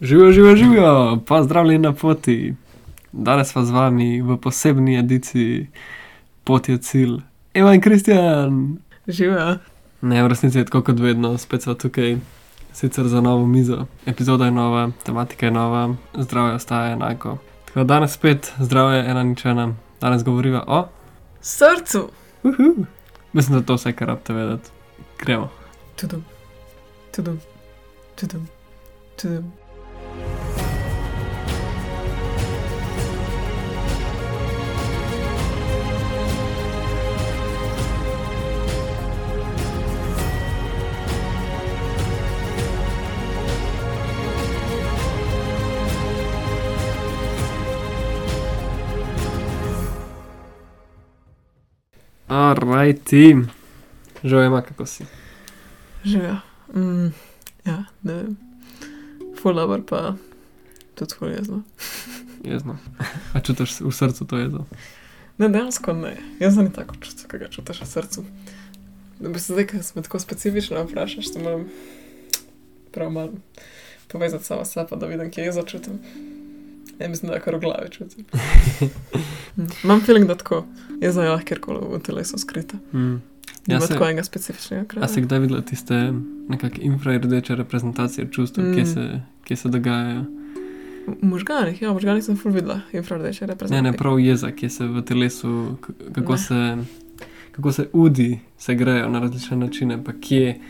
Živijo, živijo, živijo, pozdravljeni na poti. Danes pa z vami v posebni ediciji Pot je cilj. Eva in Kristjan. Živijo. Ne, v resnici je tako kot vedno, spet so tukaj, sicer za novo mizo. Epizoda je nova, tematika je nova, zdravje ostaja enako. Tako da danes spet zdravje ena nič ena. Danes govoriva o. Srcu. Uhu. Mislim, da to vse, kar rabite vedeti. Gremo. Tudum, tudum, tudum, tudum. Alrighty. Že ima, kako si. Živijo. Mm, ja, ne vem. Full dobro pa tudi full jezno. Jezno. A čutiš v srcu to jezo? Ne, dejansko ne. Jaz sem tako čutil, kaj ga čutiš v srcu. Da bi se zdaj, ker smo tako specifično vprašaš, se moram prav malo povezati sama s sabo, da vidim, kje jezo čutim. Ja, mislim, da je kar v glavi čutim. Imam feeling, da tako je lahko kjerkoli v telesu skrita. Mm. Nima Ja, se- tako enega specifičnega A kraja. si kdaj videla tiste nekakšne infrardeče reprezentacije čustev, mm. kje, se, kje se dogajajo? V možganih, ja, v možganih sem full videla infrardeče Ne, reprezentacije. ne, prav jeza, kje se v telesu, kako Ne. se, kako se udi, se grejo na različne načine, pa kje,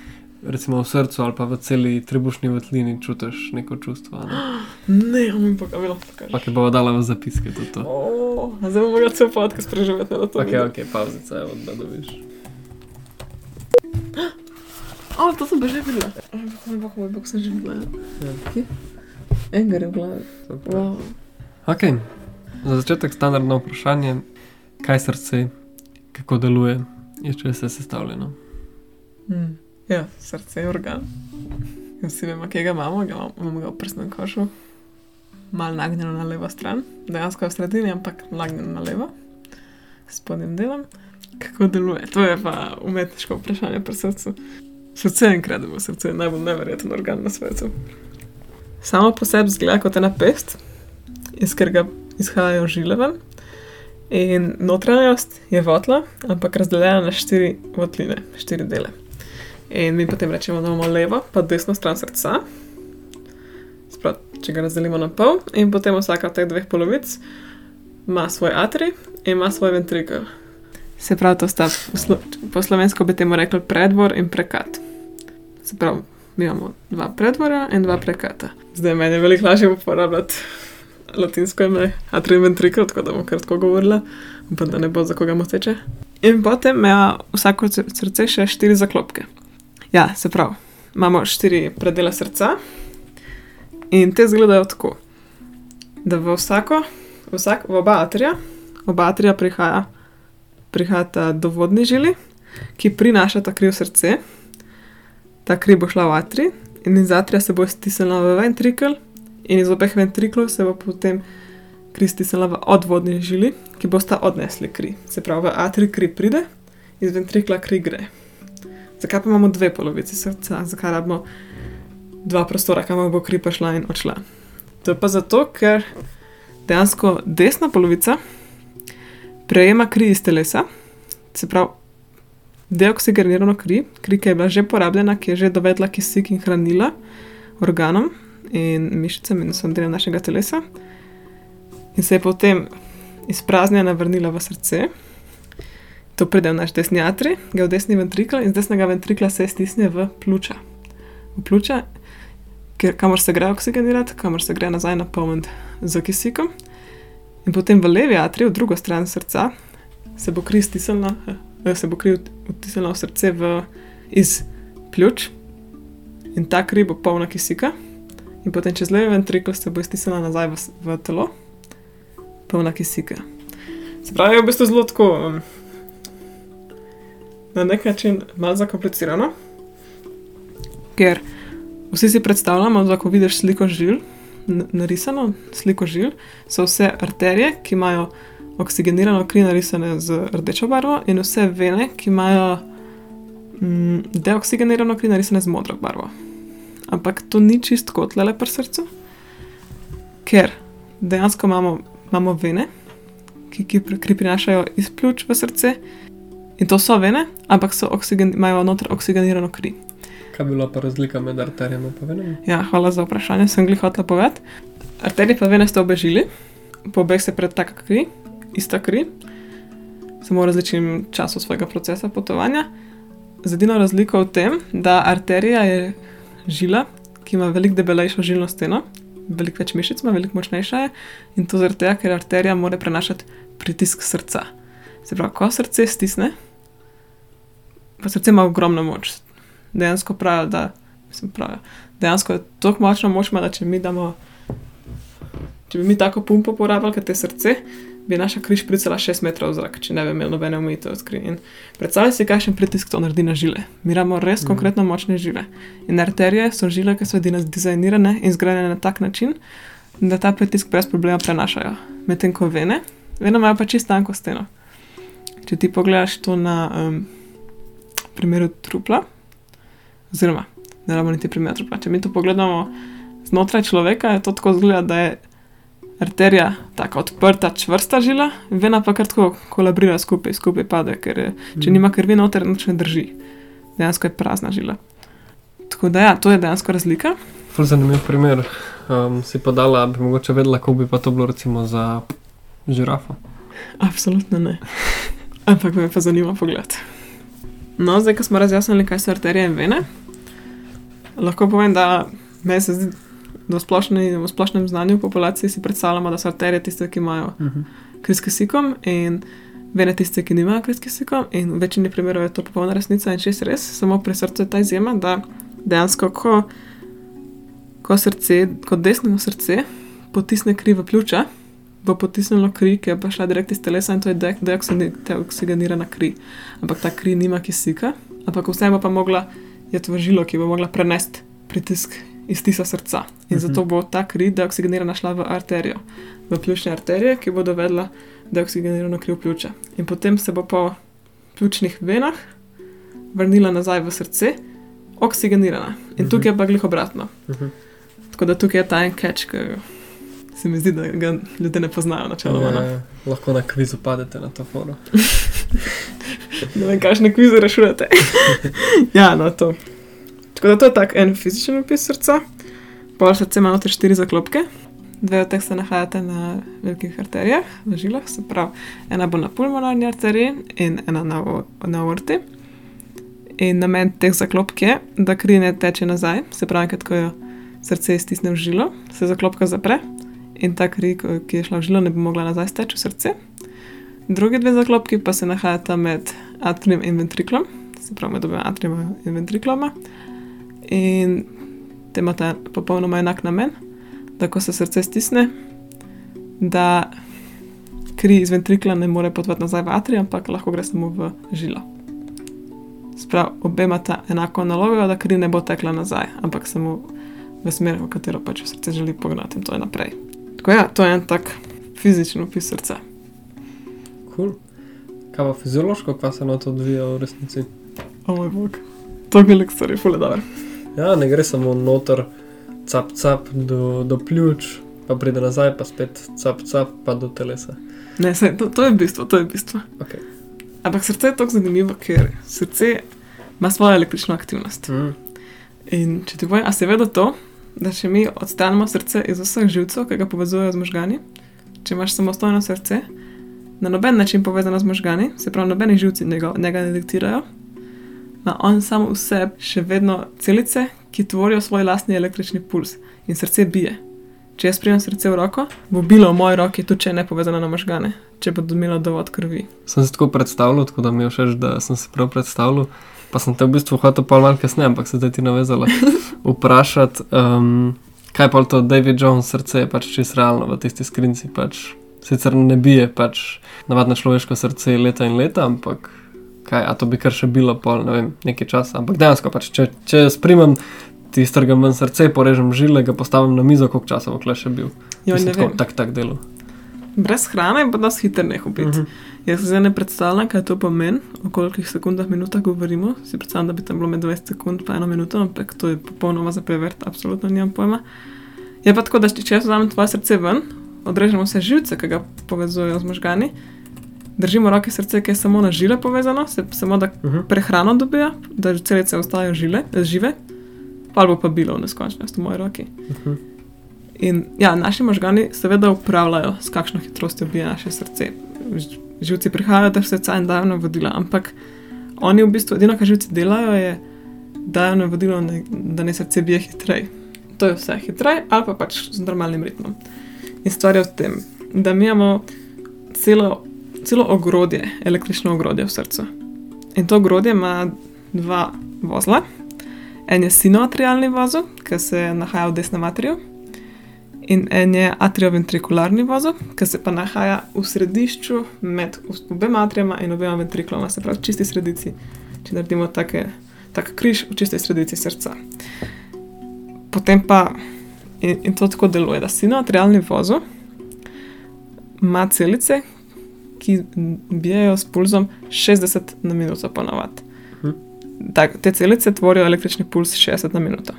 recimo v srcu ali pa v celi trebušni votlini čutiš neko čustvo. a Ne? Ne, pa kaj bilo pokaže. Pa ki bo dala v zapiske tudi to. Oh, a zdaj bomo morali cel podcast preživeti na to. Ok, video. ok, pauzica, evo, da dobiš. O, to sem pa že videla. Ampak moj bog, moj bog, sem že videla. Kje? Enger je v glavi. Wow. Ok, za začetek standardno vprašanje, kaj srce, kako deluje, iz česa je sestavljeno. Mm. Ja, srce je organ. In vsi vemo, kje ga imamo, ga imamo, imamo ga v prsnem košu. Mal nagnjeno na levo stran, dejansko v sredini, ampak nagnjeno na levo, spodnjim delom. Kako deluje? To je pa umetniško vprašanje pri srcu. Srce je incredible, srce je najbolj neverjeten organ na svetu. Samo po sebi zgleda kot ena pest, iz katerega izhajajo žile ven. In notranjost je votla, ampak razdeljena na štiri votline, štiri dele. In mi potem rečemo, da imamo levo, pa desno stran srca. Sprav, če ga razdelimo na pol, in potem vsaka od teh dveh polovic ima svoj atri in ima svoj ventrikel. Se pravi, to sta slo po slovensko bi temu rekli predvor in prekat. Se pravi, mi imamo dva predvora in dva prekata. Zdaj meni je veliko lažje uporabljati latinsko ime atri in ventrikel, tako da bom kratko govorila, upam, da ne bo za koga moteče. In potem ima vsako sr- srce še štiri zaklopke. Ja, se pravi, imamo štiri predele srca in te izgledajo tako, da v vsako, v, vsak, v oba atrija, oba atrija prihaja, prihajata do vodni žili, ki prinašata kri v srce. Ta kri bo šla v atrij in iz atrija se bo stisnila v ventrikel in iz obeh ventriklov se bo potem kri stisnila v odvodni žili, ki bosta odnesli kri. Se pravi, v atrij kri pride, iz ventrikla kri gre. Zakaj pa imamo dve polovici srca, zakaj rabimo dva prostora, kamor bo kri prišla in odšla? To je pa zato, ker dejansko desna polovica prejema kri iz telesa, se pravi, deoksigenirano kri, kri, ki je bila že porabljena, ki je že dovedla kisik in hranila organom in mišicam in vsem delom našega telesa, in se je potem izpraznjena vrnila v srce. To pride v naš desni atri, ga v desni ventrikl in z desnega ventrikla se stisne v pljuča. V pljuča, kjer, kamor se gre oksigenirati, kamor se gre nazaj napolniti z kisikom. In potem v levi atri, v drugo stran srca, se bo kri stisnila, eh, se bo kri vtisnila v srce v, iz pljuč in ta kri bo polna kisika. In potem čez levi ventrikl se bo stisnila nazaj v, v telo, polna kisika. Se pravi, v bistvu zelo tako. Um, na nek način malo zakomplicirano, ker vsi si predstavljamo, da ko vidiš sliko žil, narisano sliko žil, so vse arterije, ki imajo oksigenirano kri narisane z rdečo barvo, in vse vene, ki imajo mm, deoksigenirano kri narisane z modro barvo. Ampak to ni čist kot le pri srcu, ker dejansko imamo, imamo vene, ki, ki pri- kri prinašajo iz pljuč v srce. In to so vene, ampak so oksigen, imajo noter oksigenirano kri. Kaj bi bila pa razlika med arterijami in venami? Ja, hvala za vprašanje, sem glih hotela povedati. Arterije pa vene sta obežili, po obeh se pretaka kri, ista kri, samo v različnem času svojega procesa potovanja. Z edino razliko v tem, da arterija je žila, ki ima veliko debelejšo žilno steno, veliko več mišic ima, veliko močnejša je in to zaradi tega, ker arterija mora prenašati pritisk srca. Se pravi, ko srce stisne, pa srce ima ogromno moč. Dejansko pravijo, da, mislim, pravijo, dejansko je tako močna moč, da če mi damo, če bi mi tako pumpo porabili, kot je srce, bi naša kri špricala 6 metrov v zrak, če ne bi imeli nobene omejitve od kri. In predstavljaj si, kakšen pritisk to naredi na žile. Mi imamo res Mhm. konkretno močne žile. In arterije so žile, ki so dina- dizajnirane in zgrajene na tak način, da ta pritisk brez problema prenašajo. Medtem ko vene, vene imajo pa čisto tanko steno. Če ti pogledaš to na um, primeru trupla, oziroma ne rabimo niti primera trupla, če mi to pogledamo znotraj človeka, je to tako zgleda, da je arterija tako odprta, čvrsta žila, vena pa kar tako kolabrira skupaj, skupaj pade, ker je, če nima krvi noter, nič ne drži. Dejansko je prazna žila. Tako da ja, to je dejansko razlika. Ful zanimiv primer. Um, si podala, bi mogoče vedela, kako bi pa to bilo recimo za žirafo. Absolutno ne. Ampak me pa zanima pogled. No, zdaj, ko smo razjasnili, kaj so arterije in vene, lahko povem, da meni se zdi, da v, splošni, v splošnem znanju v populaciji si predstavljamo, da so arterije tiste, ki imajo Uh -huh. kri s kisikom in vene tiste, ki nimajo kri s kisikom. In v večini primerov je to popolna resnica in čest res, samo pri srcu je ta izjema, da dejansko, ko, ko srce, ko desno srce potisne kri v pljuča, bo potisnilo kri, ki je pa šla direkt iz telesa in to je de- deoksigenirana kri. Ampak ta kri nima kisika, ampak vseeno pa mogla je to žilo, ki bo mogla prenesti pritisk iz tisa srca. In Mhm. zato bo ta kri deoksigenirana šla v arterijo, v pljučne arterije, ki bo dovedla deoksigenirano kri v pljuča. In potem se bo po pljučnih venah vrnila nazaj v srce, oksigenirana. In Mhm. tukaj je pa glih obratno. Uh -huh. Tako da tukaj je ta en catch, ki se mi zdi, da ga ljudje ne poznajo načeloma. no. Ja, lahko na kvizu padete na to foro. Ne vem, kakšne kvize rešujete. ja, no to. Tako da to je tak en fizičen opis srca. Pol srce ima noter štiri zaklopke, dve od teh se nahajate na velikih arterijah, na žilah, se pravi, ena bo na pulmonarni arteriji in ena na, na aorti. In namen teh zaklopk je, da kri ne teče nazaj, se pravi, ko jo srce stisne v žilo, se zaklopka zapre in ta kri, ko- ki je šla v žilo, ne bo mogla nazaj steči v srce. Drugi dve zaklopki pa se nahajata med atrijem in ventriklom, se pravi med obema atrijema in ventrikloma. In te imata popolnoma enak namen, da ko se srce stisne, da kri iz ventrikla ne more potovati nazaj v atrij, ampak lahko gre samo v žilo. Sprav, obe imata enako nalogo, da kri ne bo tekla nazaj, ampak samo v smer, v katero pač srce želi pognati in to je naprej. Tako ja, to je en tak fizičen opis srca. Cool. Kaj pa fiziološko, kaj se na to odvija v resnici? O moj bog. To je lik stvari, fule dobro. Ja, ne gre samo noter, cap, cap do, do pljuč, pa pride nazaj, pa spet cap, cap, pa do telesa. Ne, sej, to, to je bistvo, to je bistvo. Okay. Ampak srce je tako zanimivo, ker srce ima svojo električno aktivnost. Mm. In če ti povem, a se vedo to, da če mi odstranimo srce iz vseh živcev, ki ga povezujejo z možgani, če imaš samostojno srce, na noben način povezano z možgani, se pravi, nobeni živci njega, njega ne diktirajo, ima on samo vse še vedno celice, ki tvorijo svoj lastni električni puls in srce bije. Če jaz prijemem srce v roko, bo bilo v moji roki, tudi če je ne povezano na možgane, če bo imelo dovolj krvi. Sem se tako predstavljal, tako da mi je všeč, da sem se prav predstavljal. Pa sem te v bistvu hotel pa malo kasneje, ampak se zdaj ti navezala vprašati, um, kaj pa to David Jones srce je pač čisto realno v tisti skrinci. Pač, sicer ne bije pač navadno človeško srce leta in leta, ampak kaj, a to bi kar še bilo pol, ne vem, nekaj časa. Ampak dejansko pač, če, če sprimem. Ti strgam ven srce, porežem žile, ga postavim na mizo, koliko časa bo kle še bil. Jo, Mislim, ne tako, vem. tak, tak delo. Brez hrane bo dosti hiter ne ubiti. Mhm. Jaz se zdaj ne predstavljam, kaj to pomeni, o kolikih sekundah, minutah govorimo. Si predstavljam, da bi tam bilo med 20 sekund pa eno minuto, ampak to je popolnoma za prevert, absolutno nimam pojma. Je pa tako, da če jaz vzamem tvoje srce ven, odrežemo vse živce, ki ga povezujejo z možgani, držimo roke srce, ki je samo na žile povezano, se, samo da Uh -huh. prehrano dobijo, da celice ostajajo žile, žive, pa bo pa bilo v neskončnost v moji roki. Uh -huh. In ja, naši možgani seveda upravljajo, s kakšno hitrostjo bije naše srce. Živci prihajajo do srca in dajo navodila, ampak oni v bistvu edino, kar živci delajo, je dajo navodilo, ne- da ne srce bije hitreje. To je vse hitreje ali pa pač z normalnim ritmom. In stvar je v tem, da mi imamo celo, celo ogrodje, električno ogrodje v srcu. In to ogrodje ima dva vozla. En je sinoatrialni vozel, ki se nahaja v desnem atriju, in en je atrioventrikularni vozel, ki se pa nahaja v središču med obema atrijama in obema ventrikloma, se pravi, čisti sredici. Če naredimo take, tak križ v čisti sredici srca. Potem pa, in, in to tako deluje, da sinoatrialni vozel ima celice, ki bijajo s pulzom 60 na minuto ponovadi. Tak, te celice tvorijo električni puls 60 na minuto.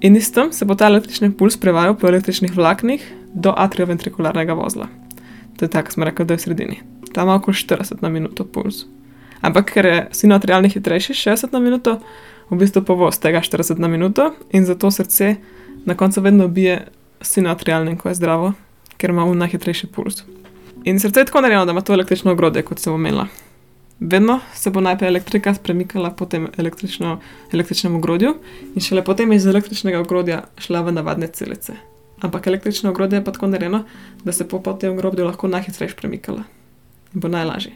In s tem se bo ta električni puls prevajal po električnih vlaknih do atrioventrikularnega vozla. To je tako, smo rekli, da je v sredini. Tam ima okoli 40 na minuto puls. Ampak ker je sinoatrialni hitrejši, 60 na minuto, v bistvu povoz tega 40 na minuto in zato srce na koncu vedno bije sinoatrialnim, ko je zdravo, ker ima un najhitrejši puls. In srce je tako narejeno, da ima to električno ogrodje, kot sem omenila. Vedno se bo najprej elektrika premikala po tem električnem ogrodju in šele potem iz električnega ogrodja šla v navadne celice. Ampak električno ogrodje je pa tako narejeno, da se po, tem ogrodju lahko najhitreje premikala in bo najlažje.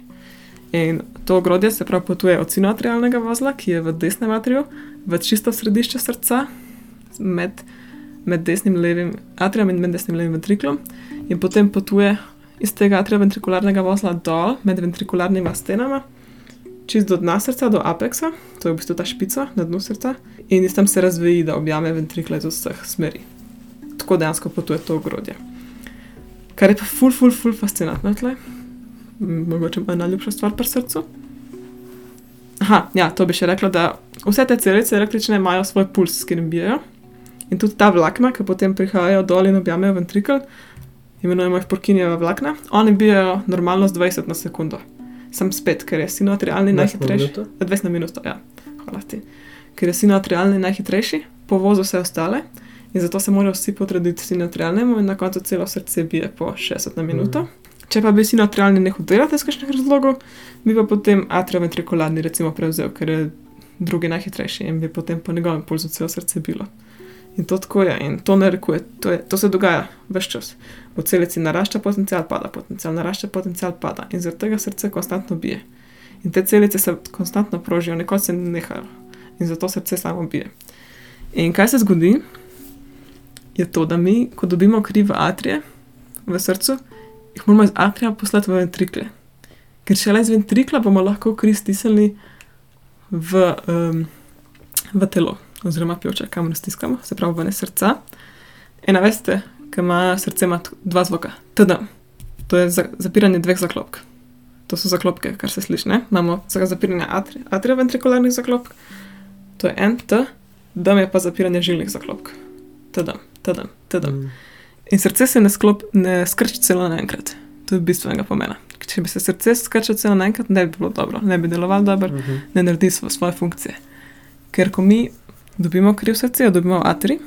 In to ogrodje se prav potuje od sinoatrialnega vozla, ki je v desnem atriju, v čisto središče srca, med, med desnim in levim atrijem in med desnim in levim ventriklom, in potem potuje iz tega atrioventrikularnega vozla dol med ventrikularnima stenama, čist do dna srca, do apeksa, to je v bistvu ta špica na dnu srca, in iz tam se razveji, da objame ventrikle iz vseh smeri. Tako dejansko potuje to ogrodje. Kar je pa ful, ful, ful fascinantno tle, mogoče moja najljubša stvar pri srcu. Aha, ja, to bi še rekla, da vse te celice električne imajo svoj puls, s katerim bijajo. In tudi ta vlakna, ki potem prihajajo dol in objamejo ventrikl, imenujemo jih porkinjeva vlakna, oni bijajo normalno z 20 na sekundo. Sem spet, ker je sinoatrialni najhitrejši. 20 na minuto, ja, hvala ti. Ker je sinoatrialni najhitrejši, povozi vse ostale in zato se morajo vsi potrditi sinoatrialnemu in na koncu celo srce bije po 60 na minuto. Če pa bi sinoatrialni nehal delati iz kakšnih razlogov, bi pa potem atrioventrikularni recimo prevzel, ker je drugi najhitrejši in bi potem po njegovem pulzu celo srce bilo. In to tako je, in to narekuje, to, je, to se dogaja vse čas. V celici narašča potencial, pada potencial, narašča potencial, pada in zaradi tega srce konstantno bije. In te celice se konstantno prožijo, nikoli se ne nehajo in zato srce samo bije. In kaj se zgodi, je to, da mi, ko dobimo kri v atrije, v srcu, jih moramo iz atrija poslati v ventrikle. Ker šele iz ventrikla bomo lahko kri stisnili v, um, v telo, oziroma pljuča, kamor stiskamo, se pravi v ne srca. In a veste, ker ima srce ima dva zvoka, TD. To je za, zapiranje dveh zaklopk. To so zaklopke, kar se sliši. Ne? Imamo za zapiranje atri, atrioventrikularnih zaklopk, to je en T, D je pa zapiranje žilnih zaklopk. TD, TD, TD. Mm. In srce se ne, sklop, ne skrči celo naenkrat. To je bistvenega pomena. Če bi se srce skrčilo celo naenkrat, ne bi bilo dobro, ne bi delovalo dobro, Mhm. ne naredi svo, svoje funkcije. Ker ko mi dobimo kri v srce, jo dobimo v atri.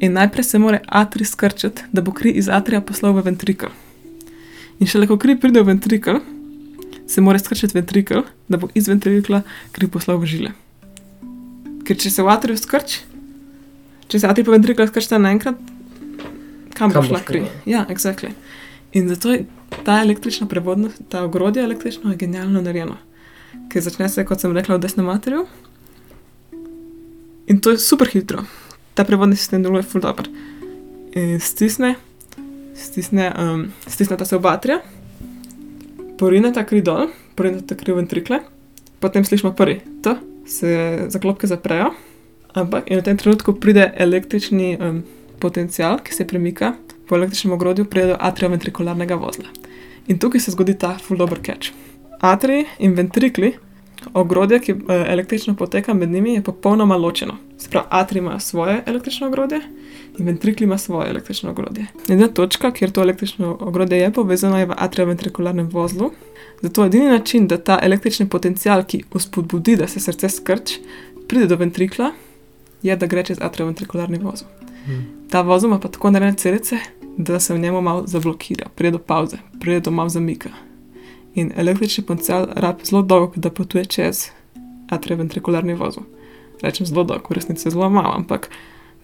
In najprej se mora atri skrčiti, da bo kri iz atrija poslal v ventrikl. In šele ko kri pride v ventrikl, se mora skrčiti ventrikl, da bo iz ventrikla kri poslal v žile. Ker če se v atriju skrči, če se atrij pa ventrikl skrčita naenkrat, kam Kam bo šla kri? Ja, exactly. In zato je ta električna prevodnost, ta ogrodje električno je genialno narejeno. Ker začne se, kot sem rekla, v desnem materiju. In to je super hitro. Ta prevodni sistem deluje ful dobro. In stisne, stisne, um, stisneta se oba atrija, porine ta kri dol, porine ta kri v ventrikle, potem slišimo prvi, to se zaklopke zaprejo, ampak in v tem trenutku pride električni um, potencial, ki se premika po električnem ogrodju, pride do atrioventrikularnega vozla. In tukaj se zgodi ta full dobro catch. Atriji in ventrikli ogrodje, ki eh, električno poteka med njimi, je popolnoma ločeno. Sprav, atrij ima svoje električno ogrodje in ventrikl ima svoje električno ogrodje. Edina točka, kjer to električno ogrodje je povezano, je v atrioventrikularnem vozlu. Zato edini način, da ta električni potencial, ki uspodbudi, da se srce skrč, pride do ventrikla, je, da gre čez atrioventrikularni vozel. Hmm. Ta vozel ima pa tako narejene celice, da se v njemu malo zablokira, pride do pauze, pride do malo zamika. In električni potencial rab zelo dolgo, da potuje čez atrioventrikularni vozel. Rečem zelo dolg, v resnici je zelo malo, ampak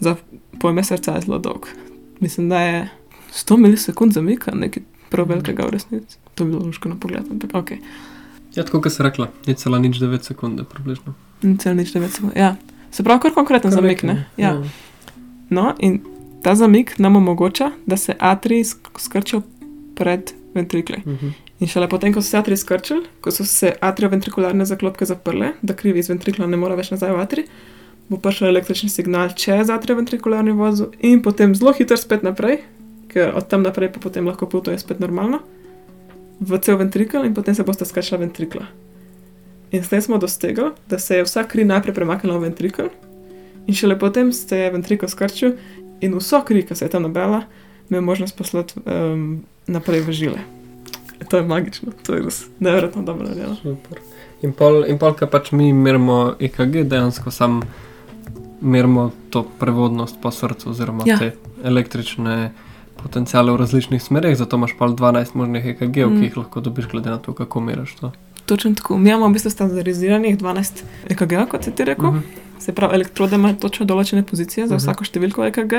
za pojme srca je zelo dolg. Mislim, da je 100 milisekund zamika, nekaj prav velikega v resnici. To bi bilo luško na pogled, ampak ok. Ja, tako kot si rekla, je cela nič 9 sekunde, približno. Ni cel nič 9 sekund. Ja. Se pravi, kar konkreten Kar zamik, ne? Ja. No, in ta zamik nam omogoča, da se atriji sk- skrčijo pred ventrikli. Mhm. In šele potem, ko so se atriji skrčili, ko so se atrioventrikularne zaklopke zaprle, da krivi iz ventrikla ne more več nazaj v atrij, bo prišel električni signal čez atrioventrikularni vozu in potem zelo hitro spet naprej, ker od tam naprej pa potem lahko potuje spet normalno, v cel ventrikl in potem se boste skrčila ventrikla. In s tem smo dosegli, da se je vsa kri najprej premaknila v ventrikl, in šele potem se je ventrikl skrčil in vso kri, ki se je tam nabrala, ima možnost poslati um, naprej v žile. To je magično, to je res nevrjetno dobro narejeno. Super. In pol, in pol, kar pač mi merimo EKG, dejansko sam merimo to prevodnost po srcu, oziroma Ja. te električne potencijale v različnih smereh, zato imaš pol 12 možnih EKG-ov, Mm. mm. ki jih lahko dobiš, glede na to, kako meriš to. Točno tako. Mi imamo v bistvu standardiziranih 12 EKG, kot si ti rekel. Mhm. Se pravi, elektrode imajo točno določene pozicije za Mhm. vsako številko EKG,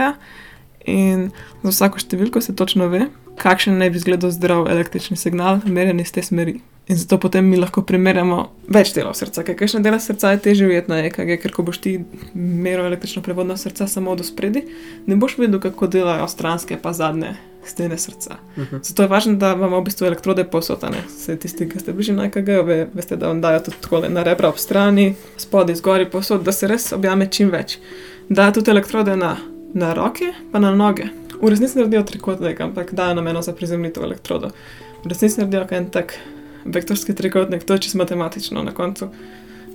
in za vsako številko se točno ve, kakšen naj bi izgledal zdrav električni signal, merjen iz te smeri. In zato potem mi lahko primerjamo več delov srca, ker kakšne dele srca je težje ujeti na EKG, ker ko boš ti meril električno prevodnost srca samo od spredi, ne boš videl, kako delajo stranske pa zadnje stene srca. Mhm. Zato je važno, da imamo v bistvu elektrode posotane. Se tisti, ki ste bližje na EKG, ve, veste, da vam dajo tudi tako na rebra ob strani, spodaj, zgori posod, da se res objame čim več. Dajo tudi elektrode na, na roke, pa na noge. V resnici naredijo trikotnik, ampak dajo nam eno za prizemljitev elektrodo. V resnici naredijo en tak vektorski trikotnik, to je čisto matematično na koncu.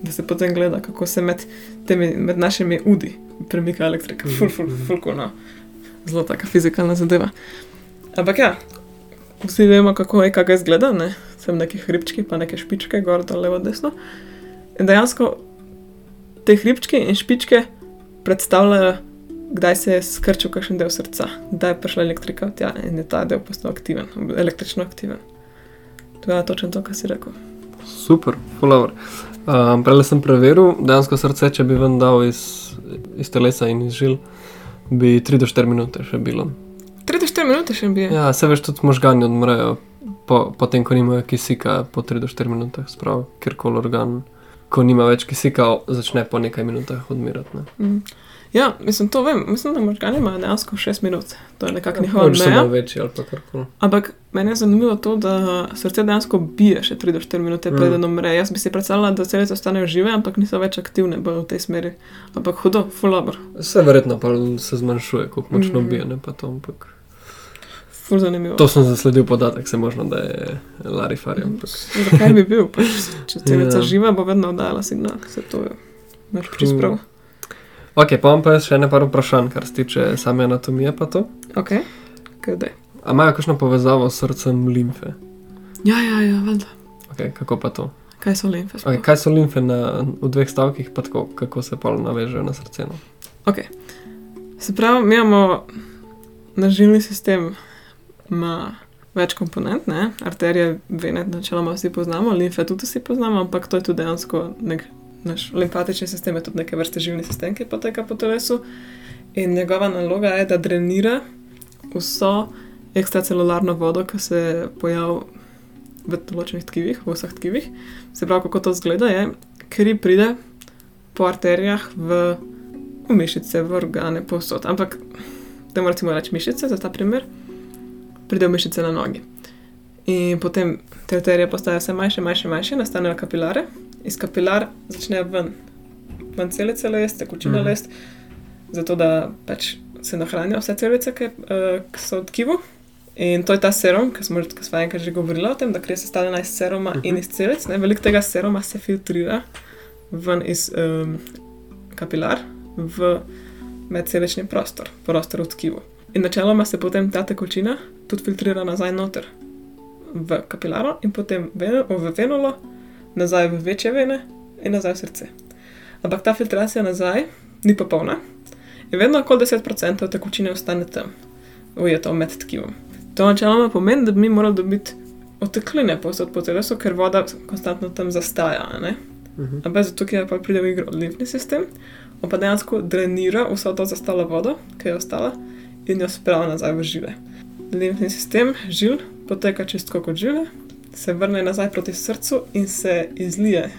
Da se potem gleda, kako se med, temi, med našimi udi premika elektrika. Ful, ful, ful, cool, no. Zelo taka fizikalna zadeva. Ampak ja, vsi vemo, kako je EKG izgleda, ne? sem neki hribčki, pa neke špičke, gor, dol, levo, desno. In dejansko te hribčke in špičke predstavljajo, kdaj se je skrčil kakšen del srca, kdaj je prišla elektrika od tja in je ta del postal aktiven, električno aktiven. To je točno to, kar si rekel. Super, fulover. Um, Prej sem preveril, dejansko srce, če bi ven dal iz, iz telesa in iz žil, bi 3 do 4 minute še bilo. 3 do 4 minute še bi. Ja, se veš, tudi možgani odmrejo, po, potem ko nimajo kisika, po 3 do 4 minutah, sprav, kjerkoli organ, ko nima več kisika, začne po nekaj minutah odmirati. Ne? Mm. Ja, mislim, to vem. Mislim, da možgani imajo dejansko 6 minut. To je nekako njihova Mogoče so meja. malo večji ali pa karkoli. Ampak meni je zanimivo to, da srce dejansko bije še 3 do 4 minute, Mm. preden umre. Jaz bi si predstavljala, da celice ostanejo žive, ampak niso več aktivne bolj v tej smeri. Ampak hudo, full dobro, Vse verjetno pa se zmanjšuje, kako močno Mhm. bije, ne pa to. Ampak. full zanimivo. To sem zasledil podatek, se možno, da je Larifari. Ampak. Zakaj bi bil? Pač, če celica Ja. živa, bo vedno oddajala signal. Se to je. Imaš čisto prav. Ok, pa imam pa še ene par vprašanj, kar se tiče same anatomije. Ok, kdaj? A imajo kakšno povezavo s srcem limfe? Ja, ja, ja, valjda. Okay, kako pa to? Kaj so limfe? Okay, sploh? kaj so limfe na, v dveh stavkih, pa tako, kako se pa navežejo na srce? No? Se pravi, mi imamo nažilni sistem, ima več komponent, ne? arterije, vene, načeloma vsi poznamo, limfe tudi vsi poznamo, ampak to je tudi dejansko nek naš limfatični sistem, je tudi neke vrste živni sistem, ki poteka po telesu. In njegova naloga je, da drenira vso ekstracelularno vodo, ki se pojavlja v določenih tkivih, v vseh tkivih. Se pravi, kako to zgleda, je, kri pride po arterijah v v mišice, v organe, posod. Ampak, da moramo reči mišice, za ta primer, pridejo mišice na nogi. In potem te arterije postajajo vse manjše, manjše, manjše, nastanejo kapilare, iz kapilar začnejo ven, ven celice lest, tekočina Mhm. lest, zato da pač se nahranijo vse celice, ki, uh, ki so v tkivu, In to je ta serum, ki smo že kasneje enkrat že govorili o tem, da je sestavljena iz seruma uh -huh. in iz celic. Ne? Veliko tega seruma se filtrira ven iz um, kapilar v medcelični prostor, prostor v tkivu. In načeloma se potem ta tekočina tudi filtrira nazaj noter v kapilaro in potem veno, v venulo, nazaj v večje vene in nazaj v srce. Ampak ta filtracija nazaj ni popolna in vedno okoli 10% tekočine ostane tam, ujeto med tkivom. To načeloma pomeni, da bi mi morali dobiti otekline posod po telesu, ker voda konstantno tam zastaja. Ne? Mhm. Ampak zato, ker pa pride v igro limfni sistem, on pa dejansko drenira vso to zastalo vodo, ki je ostala, in jo spravi nazaj v žile. Limfni sistem žil poteka čisto kot žile, se vrne nazaj proti srcu in se izlije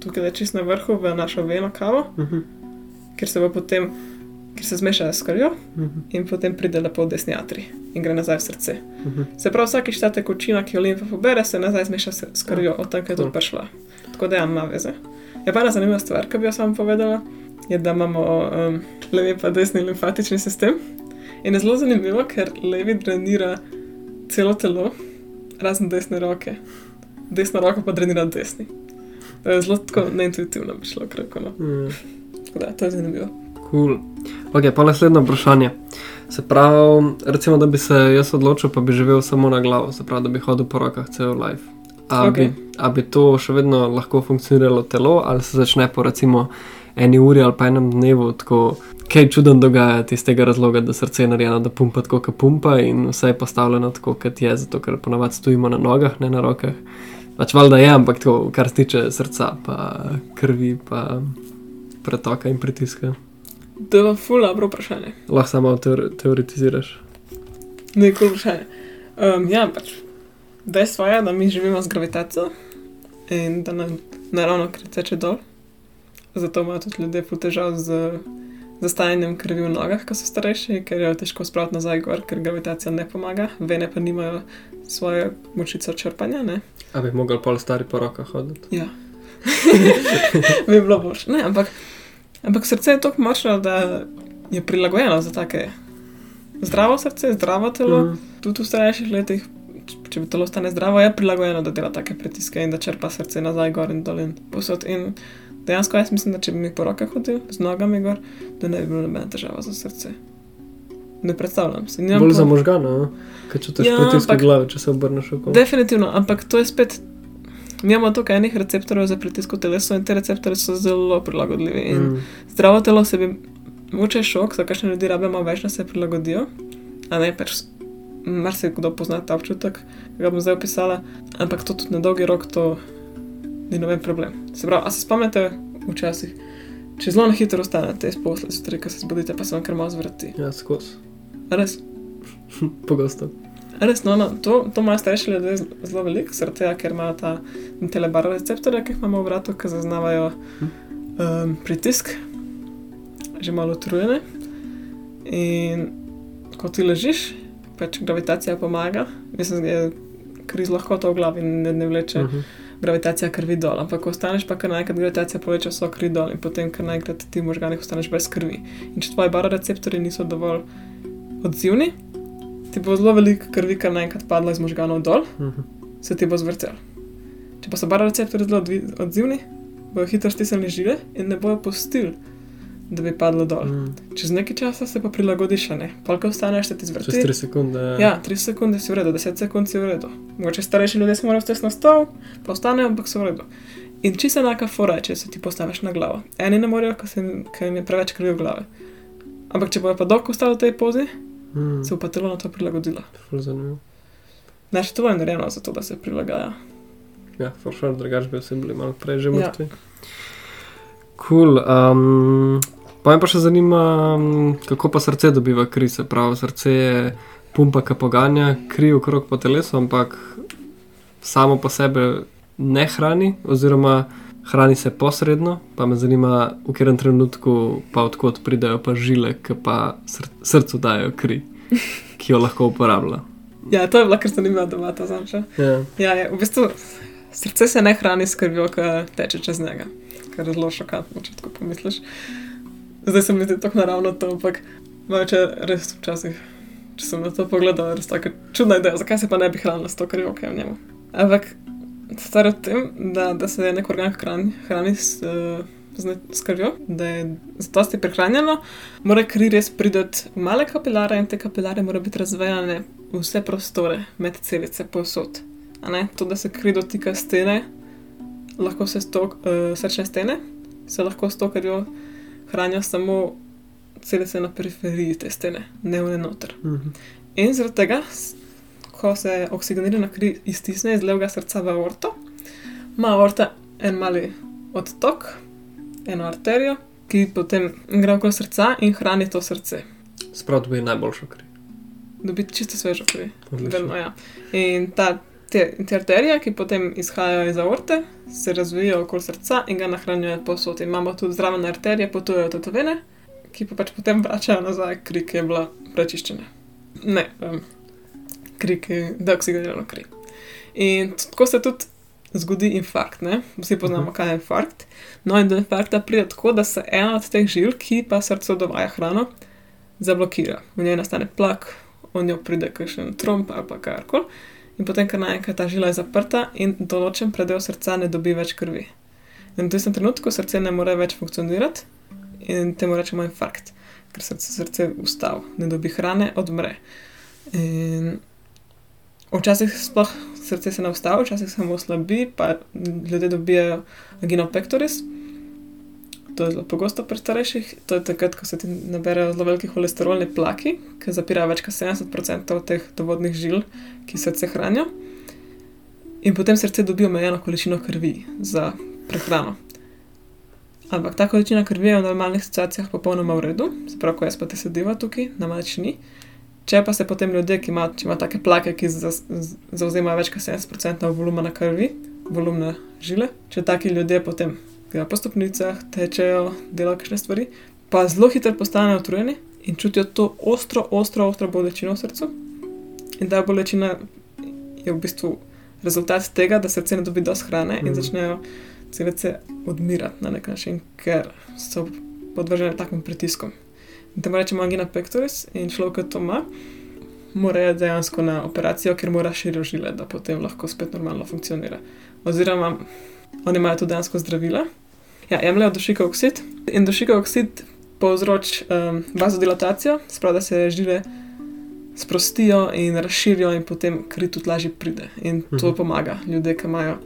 tukaj, čist na vrhu, v našo veno kavo, Mhm. ker se bo potem, ker se zmeša s krvjo Mhm. in potem pride lepo v desni atri in gre nazaj v srce. Mhm. Se pravi, vsakič ta tekočina, ki jo limfa pobere, se nazaj zmeša s- krvjo, od tam, kjer je tudi prišla. Tako da ja, ima veze. Je pa ena zanimiva stvar, ki bi jo sam povedala, je, da imamo um, levi in desni limfatični sistem. In je zelo zanimivo, ker levi drenira celo telo, razen desne roke. Desna roka pa drenira desni. To je zelo tako neintuitivno bi šlo, krako. No. Tako da, to je zanimivo. Cool. Ok, pa naslednje vprašanje. Se pravi, recimo, da bi se jaz odločil, pa bi živel samo na glavo, se pravi, da bi hodil po rokah cel life. A, Ok. bi, a bi to še vedno lahko funkcioniralo telo, ali se začne po recimo eni uri ali pa enem dnevu tako kaj čuden dogajati iz tega razloga, da srce je narejeno, da pumpa tako, kot pumpa in vse je postavljeno tako, kot je, zato ker ponavadi stojimo na nogah, ne na rokah. Pač valjda je, ampak to, kar se tiče srca, pa krvi, pa pretoka in pritiska. To je ful dobro vprašanje. Lahko samo teor teoretiziraš. Neko vprašanje. Um, ja, pač dejstvo je, da mi živimo z gravitacijo in da nam naravno kri teče dol. Zato imajo tudi ljudje ful težav z zastajanjem krvi v nogah, ko so starejši, ker jo je težko spraviti nazaj gor, ker gravitacija ne pomaga, vene pa nimajo svoje močice črpanja. Ne? A bi mogel pol stari po rokah hoditi? Ja. bi bilo boljše. Ne, ampak, ampak srce je tako močno, da je prilagojeno za take. Zdravo srce, zdravo telo, Mhm. tudi v starejših letih, če bi telo stane zdravo, je prilagojeno, da dela take pritiske in da črpa srce nazaj gor in dol in posod. In dejansko jaz mislim, da če bi mi po rokah hodil z nogami gor, da ne bi bilo nobena težava za srce. Ne predstavljam si. Bolj pa- za možgane, ker čutiš Ja, pritisk ampak- glavi, če se obrneš okoli. Definitivno, ampak to je spet. Mi imamo tukaj enih receptorjev za pritisk v telesu in te receptorje so zelo prilagodljivi. In Mm. zdravo telo se bi, mogoče je šok, za kakšne ljudi rabe malo več, da se prilagodijo. A ne, pač mar se kdo pozna ta občutek, ki ga bom zdaj opisala, ampak to tudi na dolgi rok to ni noben problem. Se pravi, a se spomnite včasih, če zelo na hitro ostanete iz posla, zjutraj, ko se zbudite, pa se vam kar malo zvrti. Ja, skozi. Res, Pogosto. res, no, no, to, to imajo starejši ljudje z- zelo veliko, zaradi tega, ker imajo ta telebar receptorje, ki jih imamo v vratu, ki zaznavajo um, pritisk, že malo utrujene. In ko ti ležiš, pač gravitacija pomaga, mislim, da je kriz lahko to v glavi ne, ne vleče uh Mhm. -huh. Gravitacija krvi dol. Ampak ostaneš, pa kar naenkrat gravitacija poveča vso kri dol in potem kar naenkrat ti v možganih ostaneš brez krvi. In če tvoji baroreceptorji niso dovolj odzivni, ti bo zelo veliko krvi kar naenkrat padlo iz možganov dol, Mhm. se ti bo zvrtel. Če pa so baroreceptorji zelo odzivni, bojo hitro stisnili žile in ne bojo pustili, da bi padlo dol. Mm. Čez nekaj časa se pa prilagodiš, ne. Polka ostaneš, se ti Čez zvrti. 3 sekunde. Ja, 3 sekunde si v redu, 10 sekund si v redu. Mogoče starejši ljudje se morajo stesti na stol, pa ostanejo, ampak so v redu. In čisto enaka fora, če se ti postaviš na glavo. Eni ne morejo, ker jim je preveč krvi v glavi. Ampak če bojo pa dolgo ostali v tej pozi, Mm. se bo pa telo na to prilagodilo. Zanimivo. Naše telo je narejeno za to, da se prilagaja. Ja, for sure, drugač bi vsi bili malo prej že Ja. mrtvi. Cool. Um, pa me pa še zanima, um, kako pa srce dobiva kri. Se pravi, srce je pumpa, ki poganja kri okrog po telesu, ampak samo po sebi ne hrani, oziroma hrani se posredno. Pa me zanima, v katerem trenutku pa odkot pridejo pa žile, ki pa sr srcu dajo kri, ki jo lahko uporablja. Ja, to je bila kar zanimiva debata za nče. Ja. Ja, je, v bistvu srce se ne hrani s krvjo, ki teče čez njega. Kar je zelo šokantno, če tako pomisliš. Zdaj se mi zdi tako naravno to, ampak mogoče res včasih če sem na to pogledal, res tako čudna ideja, zakaj se pa ne bi hranila s to, kar je ok v njemu. Ampak stvar je v tem, da, da se nek organ hrani, hrani s, eh, z, s krvjo, da je zadosti prehranjeno, mora kri res priti v male kapilare in te kapilare mora biti razvejane v vse prostore med celice ne? To, da se kri dotika stene, lahko se stok, uh, srčne stene, se lahko s to krvjo hranijo samo celice na periferiji te stene, ne v noter. Mhm. In zaradi tega, ko se oksigenirana kri iztisne iz levega srca v aorto, ima aorta en mali odtok, eno arterijo, ki potem gre okoli srca in hrani to srce. Sprav dobi najboljšo kri. Dobi čisto svežo kri. Odlično. Delno, ja. In ta, te, te arterije, ki potem izhajajo iz aorte, se razvijajo okoli srca in ga nahranjujejo povsod. In imamo tudi zraven arterije, potujejo tudi vene, ki pa pač potem vračajo nazaj kri, ki je bila prečiščena. Ne, um, kri, ki je deoksigirano kri. In tako se tudi zgodi infarkt. Ne? Vsi poznamo, Mhm. kaj je infarkt. No, in do infarkta pride tako, da se ena od teh žil, ki pa srcu dovaja hrano, zablokira. V njej nastane plak, v njo pride kakšen tromp ali pa karkoli. In potem, ker naenkrat ta žila je zaprta in določen predel srca ne dobi več krvi. In v tistem trenutku srce ne more več funkcionirati in temu rečemo infarkt, ker srce, srce ustav, ne dobi hrane, odmre. In včasih sploh srce se ne ustavi, včasih se mu oslabi, pa ljudje dobijo angino pectoris. To je zelo pogosto pri starejših, to je takrat, ko se ti naberajo zelo veliki holesterolni plaki, ki zapirajo več kot 70% teh dovodnih žil, ki srce hranijo. In potem srce dobi omejeno količino krvi za prehrano. Ampak ta količina krvi je v normalnih situacijah popolnoma v redu, se pravi, ko jaz pa te sediva tukaj, nama več ni. Če pa se potem ljudje, ki imajo ima take plake, ki zauzemajo več kot 70% volumna krvi, volumne žile, če taki ljudje potem grejo po stopnicah, tečejo, delajo kakšne stvari, pa zelo hitro postanejo utrujeni in čutijo to ostro, ostro, ostro bolečino v srcu. In ta bolečina je v bistvu rezultat tega, da srce ne dobi dosti hrane in Mhm. začnejo celice odmirati na nek način, ker so podvržene takim pritiskom. In temu rečemo angina pectoris in človek, ki to ima, mora dejansko na operacijo, ker mora širijo žile, da potem lahko spet normalno funkcionira. Oziroma, oni imajo tudi dejansko zdravila. Ja, jemljajo dušikov oksid in dušikov oksid povzroči um, vazodilatacijo, sprav da se žile sprostijo in razširijo, in potem kri tudi lažje pride. In to Mhm. pomaga ljudem, ki imajo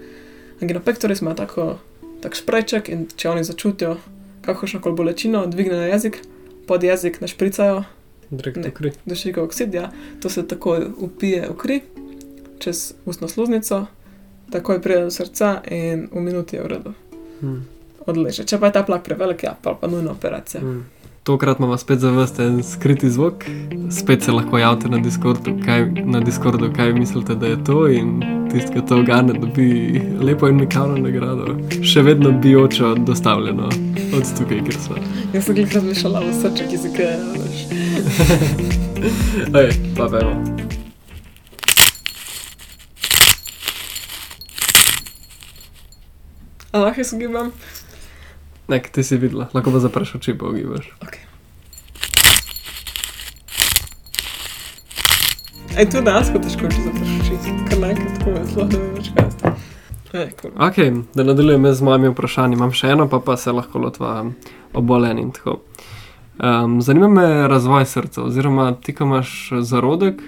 angino pectoris, ima tako, tak sprejček in če oni začutijo kakršno koli bolečino, dvigne na jezik, pod jezik našpricajo dušikov oksid, ja, to se takoj upije v kri, čez ustno sluznico, takoj pride do srca in v minuti je v redu. Hmm. Odleže. Če pa je ta plak prevelik, ja, pa, pa nujna operacija. Hmm. Tokrat imamo spet za vas en skriti zvok, spet se lahko javite na Discordu, kaj, na Discordu, kaj mislite, da je to. In tisti, ki to ogane, dobi lepo in mikavno nagrado, še vedno bijočo dostavljeno od tukaj, kjer smo. Jaz sem jih razmišljala o srček, ki se kreje. veš. Ej, pa vemo. A lahko jaz gibam? Nek ti si videla, lahko pa zapreš oči, pa ogibaš. Ej, tu dejansko težko če zaprašiti, kar naenkrat tako je, zelo ne vem več kaj. Cool. Ok, da nadaljujem jaz z mojimi vprašanji. Imam še eno, pa pa se lahko lotva obolen in tako. Um, zanima me razvoj srca, oziroma ti, ko imaš zarodek,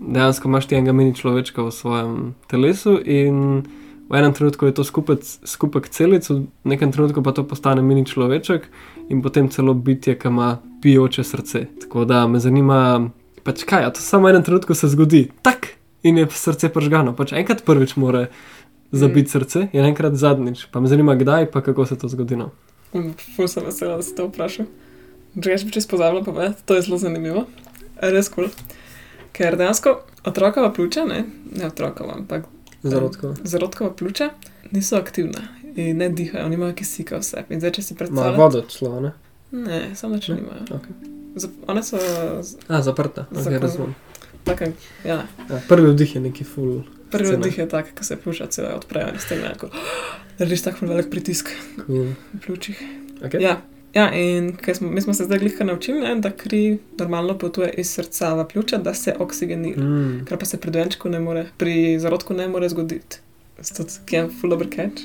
dejansko imaš ti enega mini človečka v svojem telesu in v enem trenutku je to skupek, skupek celic, v nekem trenutku pa to postane mini človeček in potem celo bitje, ki ima pijoče srce. Tako da me zanima, pač kaj, to samo v enem trenutku se zgodi, tak in je srce pržgano. Pač enkrat prvič more zabiti srce in enkrat zadnjič. Pa me zanima, kdaj pa kako se to zgodi. No. Mm, Ful sem vesela, da si to vprašal. Drugač bi čez pozabila povedati, to je zelo zanimivo. Res kul. Cool. Ker dejansko otrokova pljuča, ne, ne otrokova, ampak Zarodko. zarodkova pljuča niso aktivna in ne dihajo, nimajo kisika vse. In zdaj, če si predstavljate. vodo celo, ne? Ne, samo če Ne? nimajo. Okay. Zap- One so z- A, zaprta. Okay, Zakon- razumem. take, ja. Ja, prvi vdih je neki full. Prvi Scena. oddih je tak, ko se pljuča celo odprejo in s tem enako. Narediš tak ful velik pritisk Cool. v pljučih. Okay. Ja, Ja, in smo, mi smo se zdaj glihka naučili, ne, da kri normalno potuje iz srca v pljuča, da se oksigenira. Mm. Kar pa se pri dojenčku ne more, pri zarodku ne more zgoditi. Zato je full dobro catch.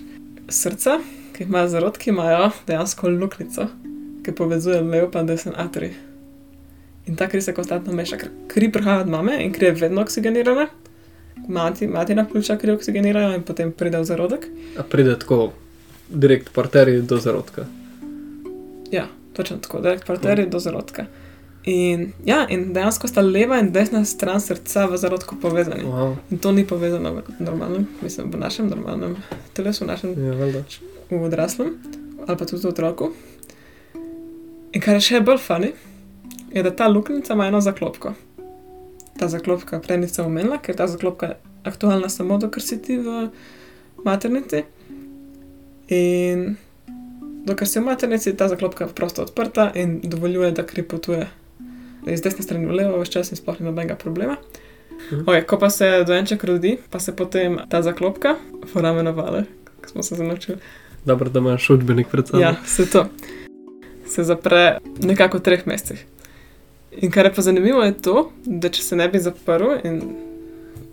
Srca, ki imajo zarodki, imajo dejansko luknjico, ki povezuje lev in desen atrij. In ta kri se konstantno meša, ker kri prihaja od mame in kri je vedno oksigenirana. Mati, matina pljuča kri oksigenirajo in potem pride v zarodek. A pride tako direkt po arteriji do zarodka. Ja, točno tako, direkt po arteriji do zarodka. In, ja, in dejansko sta leva in desna stran srca v zarodku povezani. Wow. In to ni povezano v normalnem, mislim, v našem normalnem telesu, v našem Ja, valjda. v odraslem ali pa tudi v otroku. In kar je še bolj fani, je, da ta luknjica ima eno zaklopko. Ta zaklopka, prej nisem omenila, ker je ta zaklopka aktualna samo dokler si ti v maternici. In dokler si v maternici, ta zaklopka prosto odprta in dovoljuje, da kri potuje iz desne strani v levo, vse čas in sploh ni nobenega problema. Mhm. Okay, ko pa se dojenček rodi, pa se potem ta zaklopka, foramen ovale, ko smo se zanočili. Dobro, da imaš učbenik pred sabo. Ja, se to. Se zapre nekako v treh mesecih. In kar je pa zanimivo, je to, da če se ne bi zaprl in